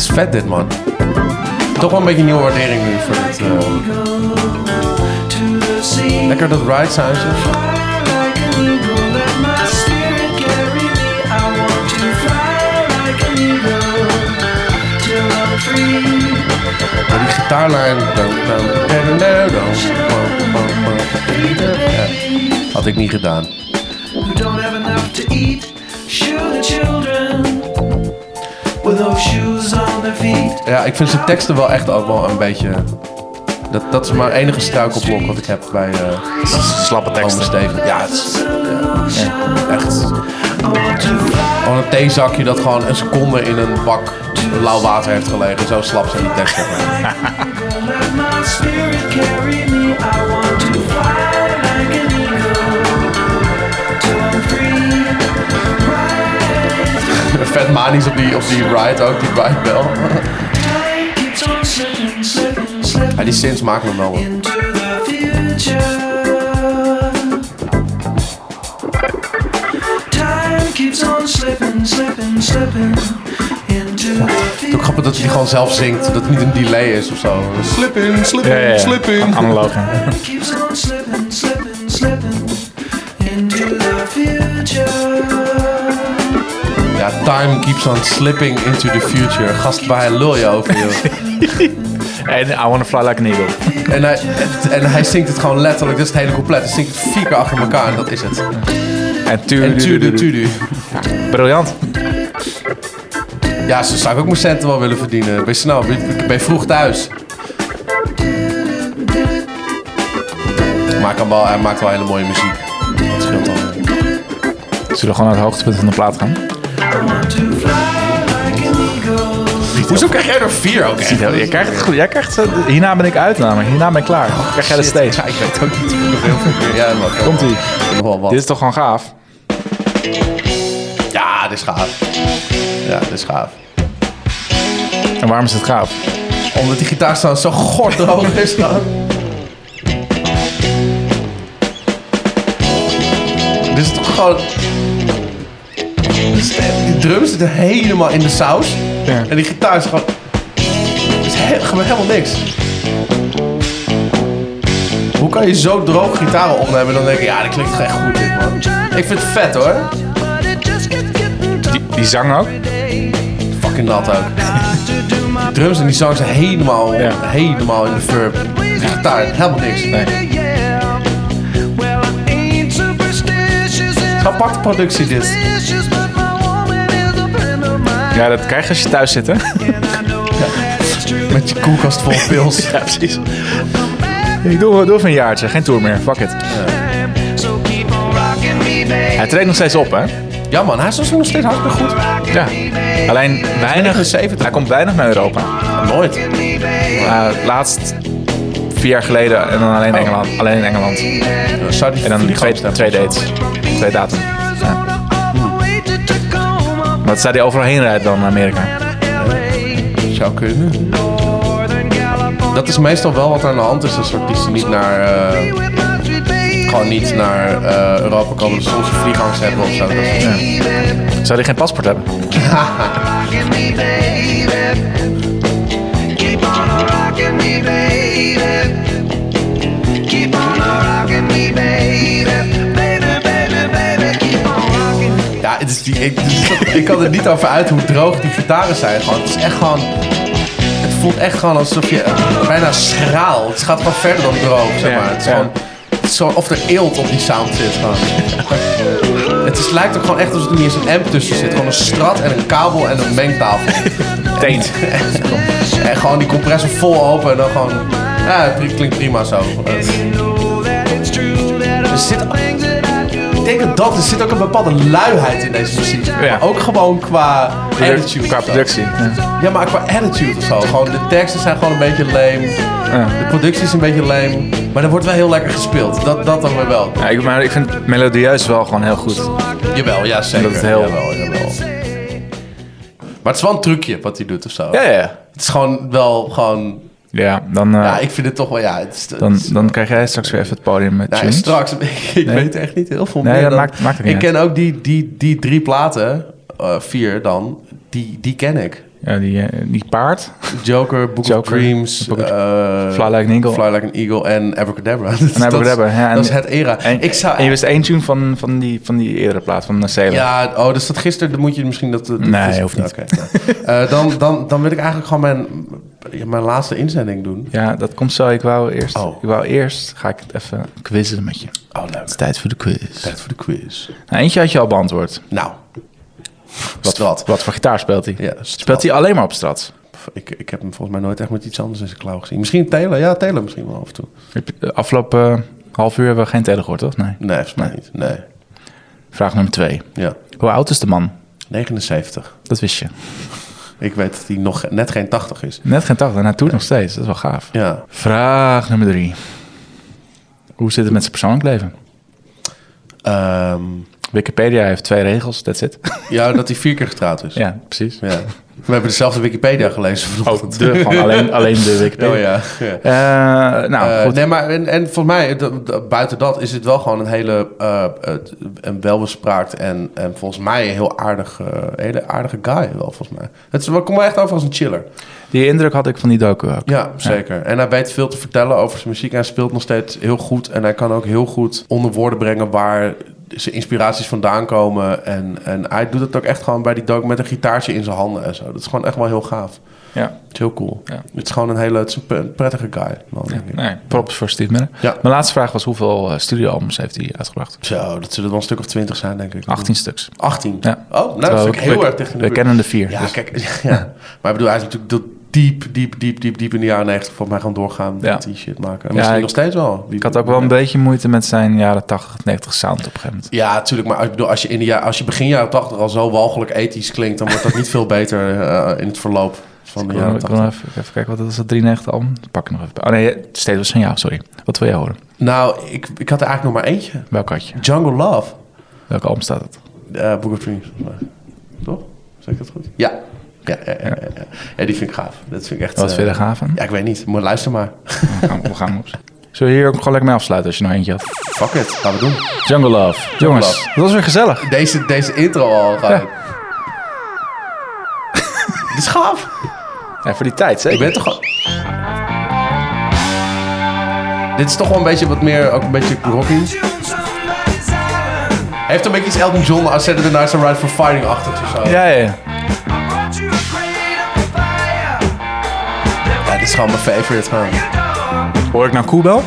[SPEAKER 2] Is vet dit, man. Toch wel een beetje nieuwe waardering nu voor eh,
[SPEAKER 3] the sea
[SPEAKER 2] Lekker dat ride soundje. Maar die gitaarlijn... Ja, had ik niet gedaan.
[SPEAKER 3] with no shoes on.
[SPEAKER 2] Ja, ik vind zijn teksten wel echt ook wel een beetje... Dat, dat is mijn enige struikelblok wat ik heb bij eh
[SPEAKER 1] Slappe teksten.
[SPEAKER 2] Steven. Ja, het is ja, echt... Gewoon een theezakje dat gewoon een seconde in een bak lauw water heeft gelegen. Zo slap zijn die teksten. Vet manisch op die, op die ride ook, die ride
[SPEAKER 3] slipping
[SPEAKER 2] Ja, die synths maken me wel wat.
[SPEAKER 3] into the future. Time keeps on slipping, slipping, slipping into the
[SPEAKER 2] Ook grappig dat hij gewoon zelf zingt, dat het niet een delay is of zo. Slip in, slip in, slip in.
[SPEAKER 1] Analoog.
[SPEAKER 3] Time keeps on slipping into the future.
[SPEAKER 2] Gast, waar hij lul je over, joh.
[SPEAKER 1] En I wanna fly like an eagle.
[SPEAKER 2] En hij, en hij zingt het gewoon letterlijk, dat is het hele couplet. Hij zingt het vier keer achter elkaar en dat is het.
[SPEAKER 1] En tu,
[SPEAKER 2] En tudu, tudu.
[SPEAKER 1] Briljant.
[SPEAKER 2] Ja, zo zou ik ook mijn centen wel willen verdienen. Ben je snel, ben je, ben je vroeg thuis. Maar hij, kan wel, hij maakt wel hele mooie muziek. Dat scheelt al.
[SPEAKER 1] Zullen we gewoon naar het hoogtepunt van de plaat gaan?
[SPEAKER 2] Hoezo krijg jij er vier ook echt?
[SPEAKER 1] Jij krijgt het goed. Jij krijgt, eh, hierna ben ik uit namelijk. Hierna ben ik klaar. Dan krijg jij de
[SPEAKER 2] Shit.
[SPEAKER 1] steeds.
[SPEAKER 2] Ja, ik weet ook niet. Nog heel veel meer. Ja,
[SPEAKER 1] Komt ie. Dit is toch gewoon gaaf?
[SPEAKER 2] Ja, dit is gaaf. Ja, dit is gaaf.
[SPEAKER 1] En waarom is het gaaf?
[SPEAKER 2] Omdat die gitaarstand zo gordroog is dan. Dit is toch gewoon... Die drums zitten helemaal in de saus.
[SPEAKER 1] Ja.
[SPEAKER 2] En die gitaar is gewoon... Is he- helemaal niks. Hoe kan je zo droog gitaren opnemen en dan denk ik... Ja, dat klinkt echt goed dit, man. Ik vind het vet, hoor.
[SPEAKER 1] Die, die zang ook?
[SPEAKER 2] Fucking nat ook. Die drums en die zang zijn helemaal,
[SPEAKER 1] Ja.
[SPEAKER 2] helemaal in de verb. Die gitaar, helemaal niks.
[SPEAKER 1] Nee.
[SPEAKER 2] Aparte productie dit.
[SPEAKER 1] Ja, dat krijg je als je thuis zit, hè?
[SPEAKER 2] Met je koelkast vol pils.
[SPEAKER 1] Ja, precies. Ik doe, doe even een jaartje. Geen tour meer. Fuck it. Hij treedt nog steeds op, hè?
[SPEAKER 2] Ja man, hij is dus nog steeds hartstikke goed.
[SPEAKER 1] Ja. Alleen weinig...
[SPEAKER 2] 79.
[SPEAKER 1] Hij komt weinig naar Europa.
[SPEAKER 2] Nooit.
[SPEAKER 1] Uh, laatst vier jaar geleden en dan alleen, Engeland, alleen in Engeland.
[SPEAKER 2] Zou die
[SPEAKER 1] En dan twee, twee dates. Twee datum. Ja. Dat zou hij overal heen rijden dan naar Amerika.
[SPEAKER 2] Zou kunnen. Dat is meestal wel wat er aan de hand is. Die ze niet naar... eh, gewoon niet naar eh, Europa komen. Ze soms een vliegangst hebben of zo. Dat.
[SPEAKER 1] Zou hij geen paspoort hebben?
[SPEAKER 2] Is die, ik, is- ik kan er niet over uit hoe droog die gitaren zijn. Gewoon, het is echt gewoon... Het voelt echt gewoon alsof je bijna schraal. Het gaat gewoon verder dan droog, zeg
[SPEAKER 1] Ja,
[SPEAKER 2] maar. Het is
[SPEAKER 1] ja.
[SPEAKER 2] gewoon... Het is zo, of er eelt op die sound zit gewoon. het is, lijkt ook gewoon echt alsof er niet eens een amp tussen zit. Gewoon een strat en een kabel en een mengtafel.
[SPEAKER 1] Teent.
[SPEAKER 2] en gewoon die compressor vol open en dan gewoon... Ja, het klinkt prima zo. Er zit, ik denk dat dat, er zit ook een bepaalde luiheid in deze muziek.
[SPEAKER 1] Ja.
[SPEAKER 2] Ook gewoon qua attitude.
[SPEAKER 1] Qua productie. Ja.
[SPEAKER 2] Ja, maar qua attitude of zo. Gewoon, de teksten zijn gewoon een beetje lame.
[SPEAKER 1] Ja.
[SPEAKER 2] De productie is een beetje lame. Maar er wordt wel heel lekker gespeeld. Dat, dat dan weer wel.
[SPEAKER 1] Ja, ik, maar ik vind melodieus wel gewoon heel goed.
[SPEAKER 2] Jawel, ja zeker.
[SPEAKER 1] Dat is heel-
[SPEAKER 2] Jawel, jawel. Maar het is wel een trucje wat hij doet of zo.
[SPEAKER 1] Ja, ja.
[SPEAKER 2] Het is gewoon wel gewoon...
[SPEAKER 1] Ja, dan, eh,
[SPEAKER 2] Ja, ik vind het toch wel... Ja, het is, het
[SPEAKER 1] dan,
[SPEAKER 2] is-
[SPEAKER 1] dan krijg jij straks weer even het podium met
[SPEAKER 2] Nou, straks, ik
[SPEAKER 1] Nee.
[SPEAKER 2] weet echt niet heel veel
[SPEAKER 1] Nee,
[SPEAKER 2] meer.
[SPEAKER 1] dat
[SPEAKER 2] dan-
[SPEAKER 1] maakt- maakt het niet
[SPEAKER 2] ik ken ook die, die, die drie platen, eh, vier dan, die, die ken ik.
[SPEAKER 1] Ja, die, eh, die paard.
[SPEAKER 2] Joker, Book of Dreams,
[SPEAKER 1] Book of- Fly Like an Eagle.
[SPEAKER 2] Fly Like an Eagle en Abracadabra. Dat,
[SPEAKER 1] En Abracadabra,
[SPEAKER 2] dat,
[SPEAKER 1] ja, en-
[SPEAKER 2] dat is het era.
[SPEAKER 1] En,
[SPEAKER 2] ik zou,
[SPEAKER 1] en je wist één tune van, van, die, van die eerdere plaat, van Sailor.
[SPEAKER 2] Ja, oh, dus dat gisteren, dan moet je misschien dat... dat
[SPEAKER 1] Nee,
[SPEAKER 2] dat-
[SPEAKER 1] hoeft niet.
[SPEAKER 2] Dan, dan, dan wil ik eigenlijk gewoon mijn, mijn laatste inzending doen.
[SPEAKER 1] Ja, dat komt zo. Ik wou eerst,
[SPEAKER 2] Oh.
[SPEAKER 1] ik wou eerst ga ik het even quizzen met je.
[SPEAKER 2] Oh, leuk.
[SPEAKER 1] Het is tijd voor de quiz.
[SPEAKER 2] Tijd voor de quiz.
[SPEAKER 1] Nou, eentje had je al beantwoord.
[SPEAKER 2] Nou,
[SPEAKER 1] Wat,
[SPEAKER 2] Strat.
[SPEAKER 1] wat voor gitaar speelt hij?
[SPEAKER 2] Ja,
[SPEAKER 1] Speelt hij alleen maar op strats?
[SPEAKER 2] Ik, ik heb hem volgens mij nooit echt met iets anders in zijn klauw gezien. Misschien Taylor, ja, Taylor misschien wel af en toe.
[SPEAKER 1] De Afgelopen eh, half uur hebben we geen tele gehoord, toch? Nee.
[SPEAKER 2] Nee, volgens mij
[SPEAKER 1] Nee.
[SPEAKER 2] niet. Nee,
[SPEAKER 1] Vraag nummer twee.
[SPEAKER 2] ja.
[SPEAKER 1] Hoe oud is de man?
[SPEAKER 2] 79.
[SPEAKER 1] Dat wist je.
[SPEAKER 2] Ik weet dat hij nog net geen 80 is.
[SPEAKER 1] Net geen 80, en toen nog steeds. Dat is wel gaaf.
[SPEAKER 2] Ja,
[SPEAKER 1] Vraag nummer drie. Hoe zit het met zijn persoonlijk leven?
[SPEAKER 2] Ehm,
[SPEAKER 1] Wikipedia heeft twee regels, that's it.
[SPEAKER 2] ja dat hij vier keer getrouwd is.
[SPEAKER 1] ja, precies.
[SPEAKER 2] Ja. We hebben dezelfde Wikipedia gelezen vanochtend.
[SPEAKER 1] Oh, de, gewoon alleen, alleen de Wikipedia.
[SPEAKER 2] Oh ja. ja.
[SPEAKER 1] Eh, nou,
[SPEAKER 2] Eh,
[SPEAKER 1] goed.
[SPEAKER 2] nee, maar en, en volgens mij, d- buiten dat, is het wel gewoon een hele eh, een welbespraakt en, en volgens mij een heel aardig, eh, hele aardige guy wel, volgens mij. Het komt wel echt over als een chiller.
[SPEAKER 1] Die indruk had ik van die docu ook.
[SPEAKER 2] Ja, zeker. En hij weet veel te vertellen over zijn muziek. En hij speelt nog steeds heel goed. En hij kan ook heel goed onder woorden brengen waar zijn inspiraties vandaan komen. En, en hij doet het ook echt gewoon bij die docu met een gitaartje in zijn handen en zo. Dat is gewoon echt wel heel gaaf.
[SPEAKER 1] Ja.
[SPEAKER 2] Het is heel cool.
[SPEAKER 1] Ja.
[SPEAKER 2] Het is gewoon een hele het is een prettige guy. Man, ik.
[SPEAKER 1] Nee, props voor Steve Miller.
[SPEAKER 2] Ja.
[SPEAKER 1] Mijn laatste vraag was hoeveel eh, studioalbums heeft hij uitgebracht?
[SPEAKER 2] Zo, dat zullen er wel een stuk of twintig zijn, denk ik.
[SPEAKER 1] 18 stuks.
[SPEAKER 2] 18?
[SPEAKER 1] Ja.
[SPEAKER 2] Oh, nou, dat
[SPEAKER 1] we-
[SPEAKER 2] heel erg tegen de
[SPEAKER 1] We kennen de vier.
[SPEAKER 2] Ja,
[SPEAKER 1] dus-
[SPEAKER 2] kijk, ja. Maar ik bedoel, hij is natuurlijk diep, diep, diep, diep, diep in de jaren 90 voor mij gaan doorgaan
[SPEAKER 1] Ja.
[SPEAKER 2] met die shit maken. En
[SPEAKER 1] Ja,
[SPEAKER 2] misschien
[SPEAKER 1] ik-
[SPEAKER 2] nog steeds wel.
[SPEAKER 1] Ik had ook wel een beetje moeite met zijn jaren 80, 90 sound op een gegeven moment.
[SPEAKER 2] Ja, natuurlijk. Maar bedoel, als je, in de jaar, als je begin jaren 80 al zo walgelijk ethisch klinkt, dan wordt dat niet veel beter eh, in het verloop van de jaren
[SPEAKER 1] wil, ik wil
[SPEAKER 2] 80.
[SPEAKER 1] even, even kijken, wat is dat 93 album? Pak ik nog even. Oh nee, steeds was van jou, sorry. Wat wil jij horen?
[SPEAKER 2] Nou, ik, ik had er eigenlijk nog maar eentje.
[SPEAKER 1] Welk had je?
[SPEAKER 2] Jungle Love.
[SPEAKER 1] Welk album staat het?
[SPEAKER 2] Eh, Book of Dreams. Toch? Zeg ik dat goed? Ja. Ja, ja, ja, ja, die vind ik gaaf. Dat vind ik echt...
[SPEAKER 1] Wat
[SPEAKER 2] eh,
[SPEAKER 1] vind je er gaaf aan?
[SPEAKER 2] Ja, ik weet niet. Maar luister maar.
[SPEAKER 1] We gaan, we gaan op. Zullen we hier ook gewoon lekker mee afsluiten als je nog eentje had?
[SPEAKER 2] Fuck it. Gaan we doen.
[SPEAKER 1] Jungle Love. Jongens,
[SPEAKER 2] Love.
[SPEAKER 1] dat was weer gezellig.
[SPEAKER 2] Deze, deze intro al. Ga
[SPEAKER 1] Ja.
[SPEAKER 2] Dit is gaaf.
[SPEAKER 1] Ja, voor die tijd, zeker.
[SPEAKER 2] Ik ben toch gewoon... Dit is toch wel een beetje wat meer, ook een beetje rocky. Heeft een beetje iets Elton John als Saturday Night Ride for Fighting achter of zo.
[SPEAKER 1] Ja, ja, ja.
[SPEAKER 2] Is gewoon mijn favorite gewoon.
[SPEAKER 1] Hoor ik nou Koebel?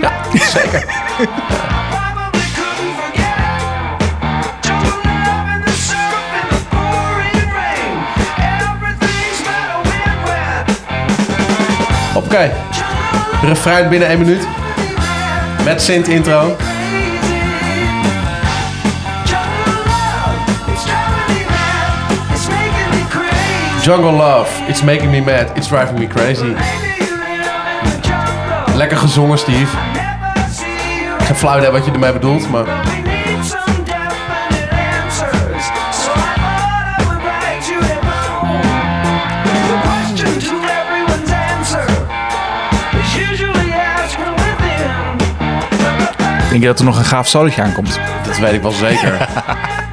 [SPEAKER 2] Ja, zeker. Oké. Refrein binnen één minuut. Met Sint intro. Jungle Love. It's making me mad. It's driving me crazy. Lekker gezongen, Steve. Geen flauw idee wat je ermee bedoelt, maar...
[SPEAKER 1] Denk je dat er nog een gaaf solootje aankomt?
[SPEAKER 2] Dat weet ik wel zeker.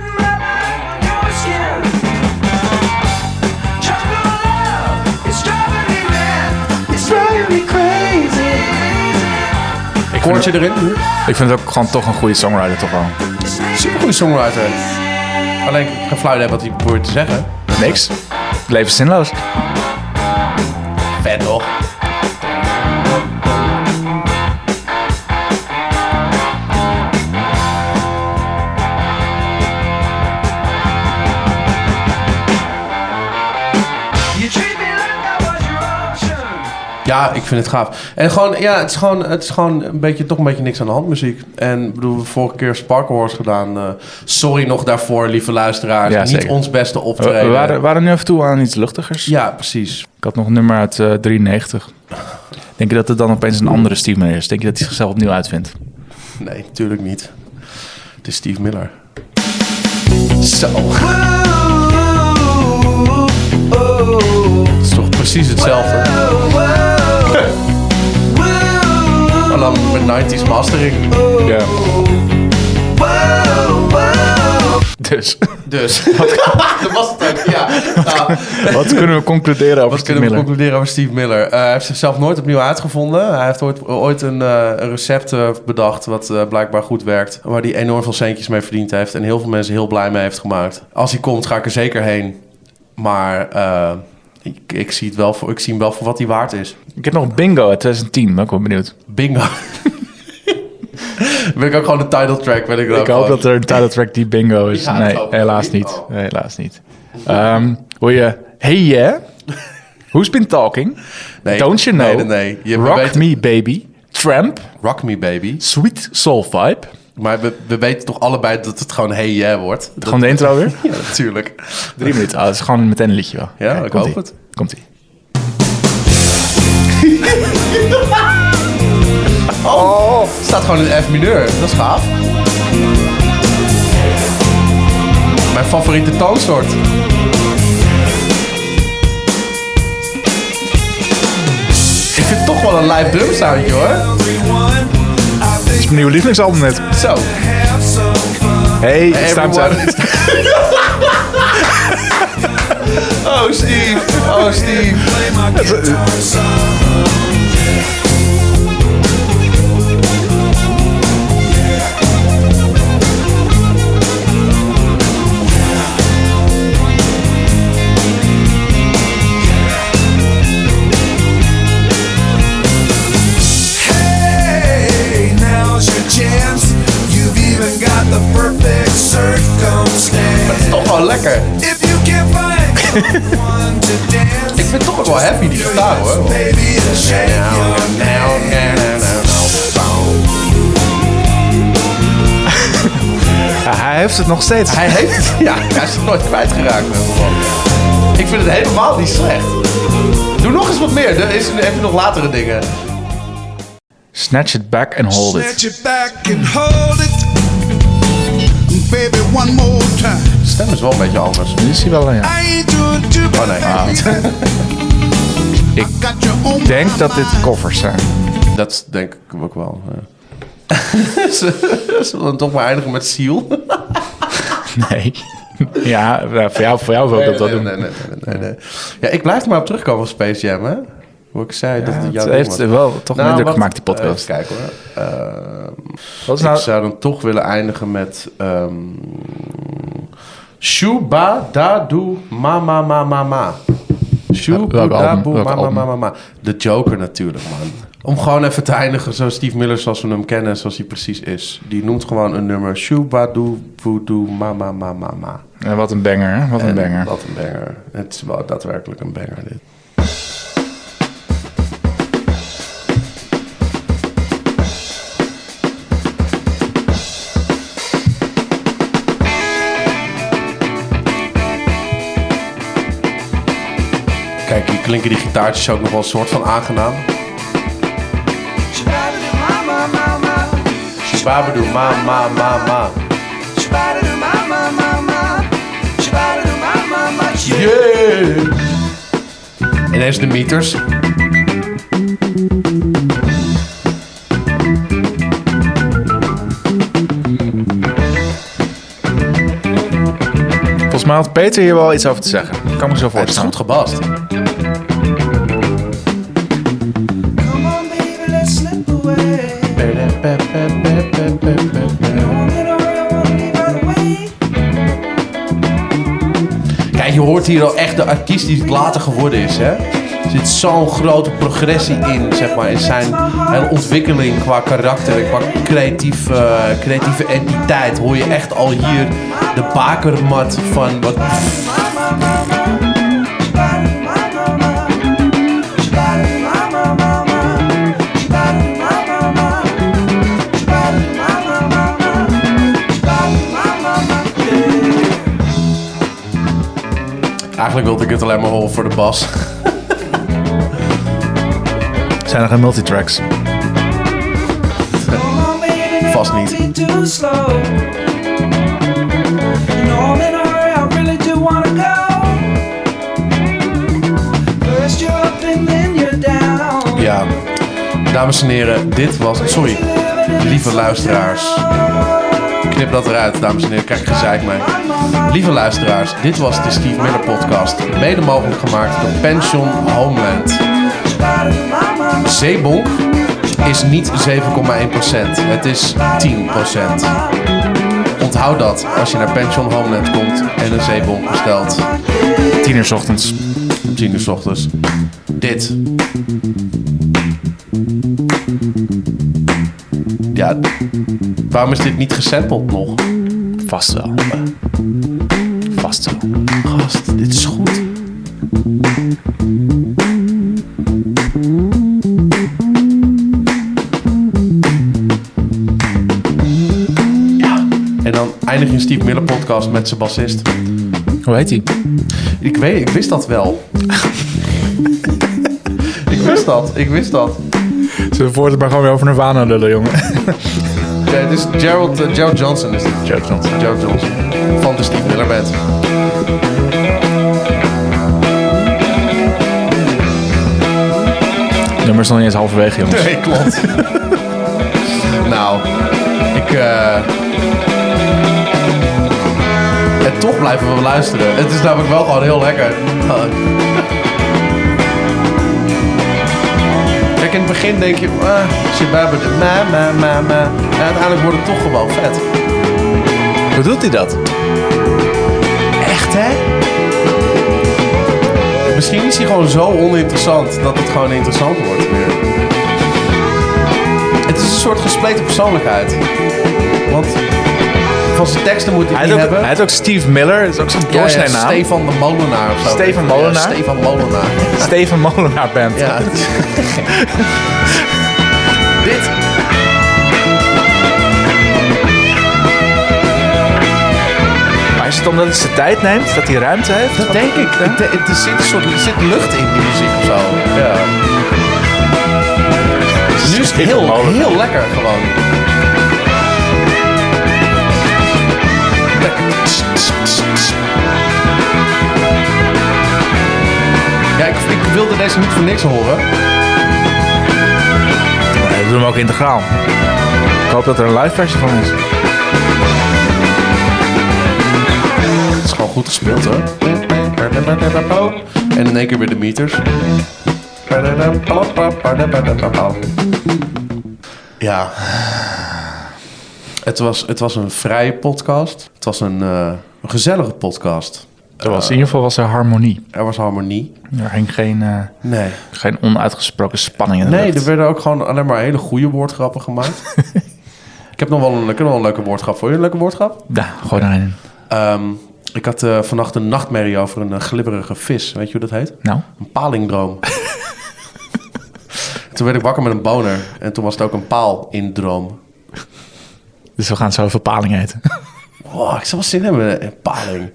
[SPEAKER 2] Erin.
[SPEAKER 1] Ik vind het ook gewoon toch een goede songwriter, toch wel.
[SPEAKER 2] Super goede songwriter. Alleen, ik idee wat hij probeert te zeggen.
[SPEAKER 1] Niks. Het leven is zinloos.
[SPEAKER 2] Vet toch? Ja, ik vind het gaaf. En gewoon, ja, het is gewoon, het is gewoon een beetje, toch een beetje niks aan de hand muziek. En bedoel, vorige keer Sparkle Horse gedaan. eh, sorry nog daarvoor, lieve luisteraars.
[SPEAKER 1] Ja,
[SPEAKER 2] Niet
[SPEAKER 1] zeker.
[SPEAKER 2] ons beste optreden.
[SPEAKER 1] we waren, waren nu even toe aan iets luchtigers.
[SPEAKER 2] Ja, precies.
[SPEAKER 1] Ik had nog een nummer uit eh 93. Denk je dat het dan opeens een andere Steve Miller is? Denk je dat hij zichzelf opnieuw uitvindt?
[SPEAKER 2] Nee, natuurlijk niet. Het is Steve Miller. Zo. Het is toch precies hetzelfde. Dan met 90s mastering.
[SPEAKER 1] Ja. Dus,
[SPEAKER 2] Dus, dat was het ook, ja. Nou,
[SPEAKER 1] wat kunnen we concluderen over
[SPEAKER 2] wat
[SPEAKER 1] Steve
[SPEAKER 2] kunnen we
[SPEAKER 1] Miller?
[SPEAKER 2] concluderen over Steve Miller? Eh, hij heeft zichzelf nooit opnieuw uitgevonden. Hij heeft ooit, ooit een, eh, een recept eh, bedacht wat eh, blijkbaar goed werkt. Waar hij enorm veel centjes mee verdiend heeft. En heel veel mensen heel blij mee heeft gemaakt. Als hij komt, ga ik er zeker heen. Maar eh, ik, ik, zie het wel voor, ik zie hem wel voor wat hij waard is.
[SPEAKER 1] Ik heb nog een bingo uit 2010, ben ik wel benieuwd.
[SPEAKER 2] Bingo. ben ik ook gewoon de title track. Ben ik,
[SPEAKER 1] Ik hoop
[SPEAKER 2] gewoon.
[SPEAKER 1] dat er een title track die bingo is.
[SPEAKER 2] Ja,
[SPEAKER 1] nee, helaas niet. Nee, helaas niet. Ehm hoor je, hey yeah, who's been talking?
[SPEAKER 2] Nee,
[SPEAKER 1] Don't you know?
[SPEAKER 2] nee, nee, nee. Je
[SPEAKER 1] Rock me baby, Tramp,
[SPEAKER 2] Rock Me Baby.
[SPEAKER 1] Sweet Soul Vibe.
[SPEAKER 2] Maar we, we weten toch allebei dat het gewoon Hey Yeah wordt. Dat-
[SPEAKER 1] Gewoon de intro weer?
[SPEAKER 2] Ja, natuurlijk.
[SPEAKER 1] Drie minuten. Ah, het is gewoon meteen een liedje wel.
[SPEAKER 2] Ja,
[SPEAKER 1] Kijk,
[SPEAKER 2] ik hoop het.
[SPEAKER 1] Komt-ie.
[SPEAKER 2] Oh, het staat gewoon in F mineur. Dat is gaaf. Mijn favoriete toonsoort. Ik vind het toch wel een live drum soundje hoor.
[SPEAKER 1] Is mijn nieuwe lievelingsalbum net.
[SPEAKER 2] Zo.
[SPEAKER 1] Hey, staat
[SPEAKER 2] Everyone. Oh Steve. Oh Steve. Ik vind toch ook wel heavy die gitaar hoor.
[SPEAKER 1] Ja, hij heeft het nog steeds.
[SPEAKER 2] Hij heeft het. Ja, hij is het nooit kwijtgeraakt. met man. Ik vind het helemaal niet slecht. Doe nog eens wat meer. Er is, heb je nog latere dingen.
[SPEAKER 1] Snatch it back and hold it.
[SPEAKER 4] Snatch it back and hold it. One more time.
[SPEAKER 2] De stem is wel een beetje anders.
[SPEAKER 1] Nu is hij wel, ja.
[SPEAKER 2] Oh nee.
[SPEAKER 1] Ik
[SPEAKER 4] your own
[SPEAKER 1] denk dat dit covers zijn.
[SPEAKER 2] Dat denk ik ook wel. ja. Zullen we dan toch maar eindigen met Seal?
[SPEAKER 1] Nee. Ja, ja, voor jou, voor jou wil ik dat wel
[SPEAKER 2] nee,
[SPEAKER 1] doen.
[SPEAKER 2] nee, nee, nee, nee, nee. Ja, ik blijf er maar op terugkomen op Space Jam, hè? Hoe ik zei dat
[SPEAKER 1] Ja,
[SPEAKER 2] het
[SPEAKER 1] het
[SPEAKER 2] jouw
[SPEAKER 1] heeft
[SPEAKER 2] was.
[SPEAKER 1] wel toch
[SPEAKER 2] Nou, wat-
[SPEAKER 1] gemaakt, die podcast.
[SPEAKER 2] eh, even kijken hoor. Ehm,
[SPEAKER 1] Wat
[SPEAKER 2] Ik
[SPEAKER 1] nou...
[SPEAKER 2] zou dan toch willen eindigen met... ehm Shuba da do ma ma ma ma ma. Shuba
[SPEAKER 1] Welk
[SPEAKER 2] da
[SPEAKER 1] album?
[SPEAKER 2] bo
[SPEAKER 1] Welk
[SPEAKER 2] ma ma
[SPEAKER 1] album?
[SPEAKER 2] ma ma ma. De Joker natuurlijk, man. Om gewoon even te eindigen zoals Steve Miller, zoals we hem kennen, zoals hij precies is. Die noemt gewoon een nummer. Shuba do ma ma ma ma ma.
[SPEAKER 1] Ja, wat een banger, hè? Wat een
[SPEAKER 2] En
[SPEAKER 1] banger.
[SPEAKER 2] Wat een banger. Het is wel daadwerkelijk een banger, dit. Klinken die gitaartjes ook nog wel een soort van aangenaam. Swabedoe, ma, ma, ma, ma. Yeah! Ineens de meters.
[SPEAKER 1] Volgens mij had Peter hier wel iets over te zeggen. Ik kan me zo
[SPEAKER 2] Het is
[SPEAKER 1] voorstellen.
[SPEAKER 2] goed gebast. Hier al echt de artiest die het later geworden is, hè? Er zit zo'n grote progressie in, zeg maar, in zijn hele ontwikkeling qua karakter qua creatief, eh, creatieve entiteit. Hoor je echt al hier de bakermat van wat... Eigenlijk wilde ik het alleen maar horen voor de bas.
[SPEAKER 1] Zijn er geen multitracks?
[SPEAKER 2] Vast niet.
[SPEAKER 3] Too slow. No, I'm in a hurry. I really do wanna go. First you're up and then you're down.
[SPEAKER 2] Ja, dames en heren, dit was... Sorry, lieve luisteraars. Knip dat eruit, dames en heren. Krijg ik gezeik. Lieve luisteraars, dit was de Steve Miller podcast. Mede mogelijk gemaakt door Pension Homeland. Zeebonk is niet 7,1%. Het is 10%. Onthoud dat als je naar Pension Homeland komt en een zeebonk bestelt.
[SPEAKER 1] Tien uur 's ochtends.
[SPEAKER 2] Om 10 uur 's ochtends. Dit. Ja, waarom is dit niet gesampled nog?
[SPEAKER 1] Vast wel. Vast wel.
[SPEAKER 2] Gast, dit is goed. Ja, en dan eindig je een Steve Miller podcast met zijn bassist.
[SPEAKER 1] Hoe heet hij?
[SPEAKER 2] Ik weet, ik wist dat wel. ik wist dat, ik wist dat.
[SPEAKER 1] Zullen we voortaan maar gewoon weer over Nirvana lullen, jongen?
[SPEAKER 2] Ja, het is Gerald, eh, Gerald Johnson is dit.
[SPEAKER 1] Gerald Johnson.
[SPEAKER 2] Gerald Johnson. Van de Steve Miller Band.
[SPEAKER 1] Nummer is nog niet eens halverwege, jongens.
[SPEAKER 2] Nee, klopt. nou, ik... eh En toch blijven we luisteren. Het is namelijk wel gewoon heel lekker. Kijk, in het begin denk je... Ah, Shababa de ma, ma, ma, ma. En uiteindelijk wordt het toch gewoon vet.
[SPEAKER 1] Hoe doet hij dat?
[SPEAKER 2] Echt, hè? Misschien is hij gewoon zo oninteressant dat het gewoon interessant wordt weer. Het is een soort gespleten persoonlijkheid. Want van zijn teksten moet hij
[SPEAKER 1] Hij
[SPEAKER 2] niet
[SPEAKER 1] heet, ook,
[SPEAKER 2] hebben.
[SPEAKER 1] hij heet ook Steve Miller. Dat is ook zo'n
[SPEAKER 2] Ja, ja,
[SPEAKER 1] doorsnijnaam.
[SPEAKER 2] Stefan de Molenaar of zo.
[SPEAKER 1] Stefan Molenaar?
[SPEAKER 2] Ja, Stefan Molenaar.
[SPEAKER 1] Steven Molenaar Band.
[SPEAKER 2] Ja. Dit.
[SPEAKER 1] Maar is het omdat het zijn tijd neemt? Dat hij ruimte heeft?
[SPEAKER 2] Dat denk ik. Het- het- Er zit, een soort, er zit lucht in die muziek of zo. Ja. Nu is het heel, heel lekker gewoon. Ik, wilde deze niet voor niks horen.
[SPEAKER 1] Nee, we doen hem ook integraal. Ik hoop dat er een live versie van is.
[SPEAKER 2] Het is gewoon goed gespeeld hoor. En in één keer weer de meters. Ja. Het was, het was een vrije podcast. Het was een, eh, een gezellige podcast.
[SPEAKER 1] Er was, in ieder geval was er harmonie.
[SPEAKER 2] Er was harmonie.
[SPEAKER 1] Er ging geen, eh,
[SPEAKER 2] Nee.
[SPEAKER 1] geen onuitgesproken spanning in de
[SPEAKER 2] Nee,
[SPEAKER 1] lucht.
[SPEAKER 2] er werden ook gewoon alleen maar hele goede woordgrappen gemaakt. ik heb nog wel een, ik nog wel een leuke woordgrap voor je. Een leuke woordgrap?
[SPEAKER 1] Ja, gooi erin. in.
[SPEAKER 2] Ehm, ik had eh, vannacht een nachtmerrie over een eh, glibberige vis. Weet je hoe dat heet?
[SPEAKER 1] Nou,
[SPEAKER 2] Een palingdroom. toen werd ik wakker met een boner. En toen was het ook een paal in droom.
[SPEAKER 1] dus we gaan zo even paling eten.
[SPEAKER 2] Wow, ik zou wel zin hebben in een paling.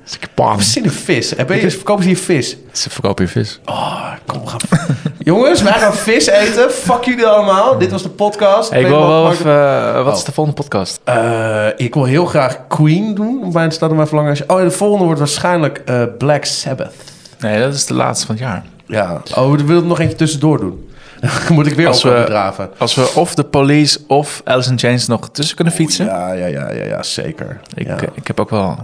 [SPEAKER 2] Zin in vis. Heb je, verkopen ze hier vis?
[SPEAKER 1] Ze verkopen hier vis.
[SPEAKER 2] Oh, kom, we gaan... Jongens, wij gaan vis eten. Fuck jullie allemaal. Dit was de podcast.
[SPEAKER 1] Hey, ik wil wel eh, wat is
[SPEAKER 2] Oh.
[SPEAKER 1] de volgende podcast?
[SPEAKER 2] Eh, ik wil heel graag Queen doen. Bij het staat maar verlangen. Oh, de volgende wordt waarschijnlijk eh, Black Sabbath.
[SPEAKER 1] Nee, dat is de laatste van het jaar.
[SPEAKER 2] Ja. Oh, we willen er nog eentje tussendoor doen. Dan moet ik weer
[SPEAKER 1] Als
[SPEAKER 2] op
[SPEAKER 1] we-
[SPEAKER 2] draven.
[SPEAKER 1] Als we of de Police of Alice in Chains nog tussen kunnen fietsen.
[SPEAKER 2] Ja, ja, ja, ja, ja zeker.
[SPEAKER 1] Ik,
[SPEAKER 2] ja.
[SPEAKER 1] eh, ik heb ook wel...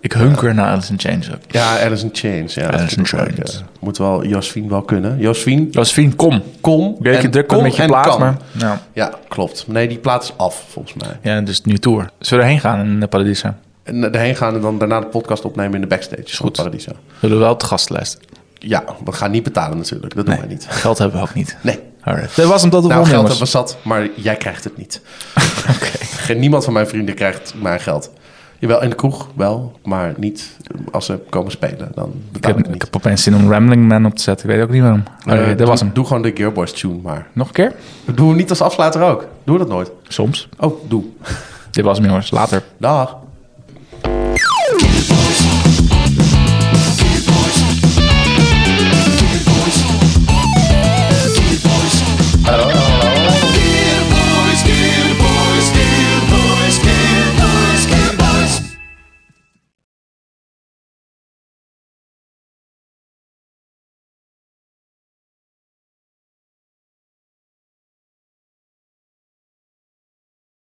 [SPEAKER 1] Ik hunker naar Alice in Chains ook.
[SPEAKER 2] Ja, Alice in Chains. Ja,
[SPEAKER 1] Alice in Chains.
[SPEAKER 2] Moet wel Josephine wel kunnen. Josephine,
[SPEAKER 1] Josephine, kom.
[SPEAKER 2] kom. En
[SPEAKER 1] druk
[SPEAKER 2] kom
[SPEAKER 1] met je plaat, maar... Ja.
[SPEAKER 2] Ja, klopt. Nee, die plaat is af, volgens mij.
[SPEAKER 1] ja, dus nu tour. Zullen we erheen gaan in de Paradiso?
[SPEAKER 2] En daarheen gaan en dan daarna de podcast opnemen in de backstage. Is
[SPEAKER 1] goed.
[SPEAKER 2] Paradiso.
[SPEAKER 1] Zullen we wel op de gastenlijst?
[SPEAKER 2] Ja, we gaan niet betalen natuurlijk. Dat doen
[SPEAKER 1] Nee,
[SPEAKER 2] wij niet.
[SPEAKER 1] geld hebben we ook niet.
[SPEAKER 2] Nee.
[SPEAKER 1] Alright. Dat was hem de
[SPEAKER 2] Nou, geld
[SPEAKER 1] jongens.
[SPEAKER 2] hebben we zat, maar jij krijgt het niet. Geen Niemand van mijn vrienden krijgt mijn geld. Jawel, in de kroeg wel, maar niet als ze komen spelen. Dan
[SPEAKER 1] Ik heb,
[SPEAKER 2] ik,
[SPEAKER 1] ik heb opeens zin om Rambling Man op te zetten. Ik weet ook niet waarom.
[SPEAKER 2] Eh,
[SPEAKER 1] Oké, dat
[SPEAKER 2] doe,
[SPEAKER 1] was hem.
[SPEAKER 2] Doe gewoon de Gearboys tune maar.
[SPEAKER 1] Nog een keer?
[SPEAKER 2] Doen we niet als afsluiter ook. Doe dat nooit.
[SPEAKER 1] Soms.
[SPEAKER 2] Oh, doe.
[SPEAKER 1] Dit was hem, jongens. Later.
[SPEAKER 2] Dag.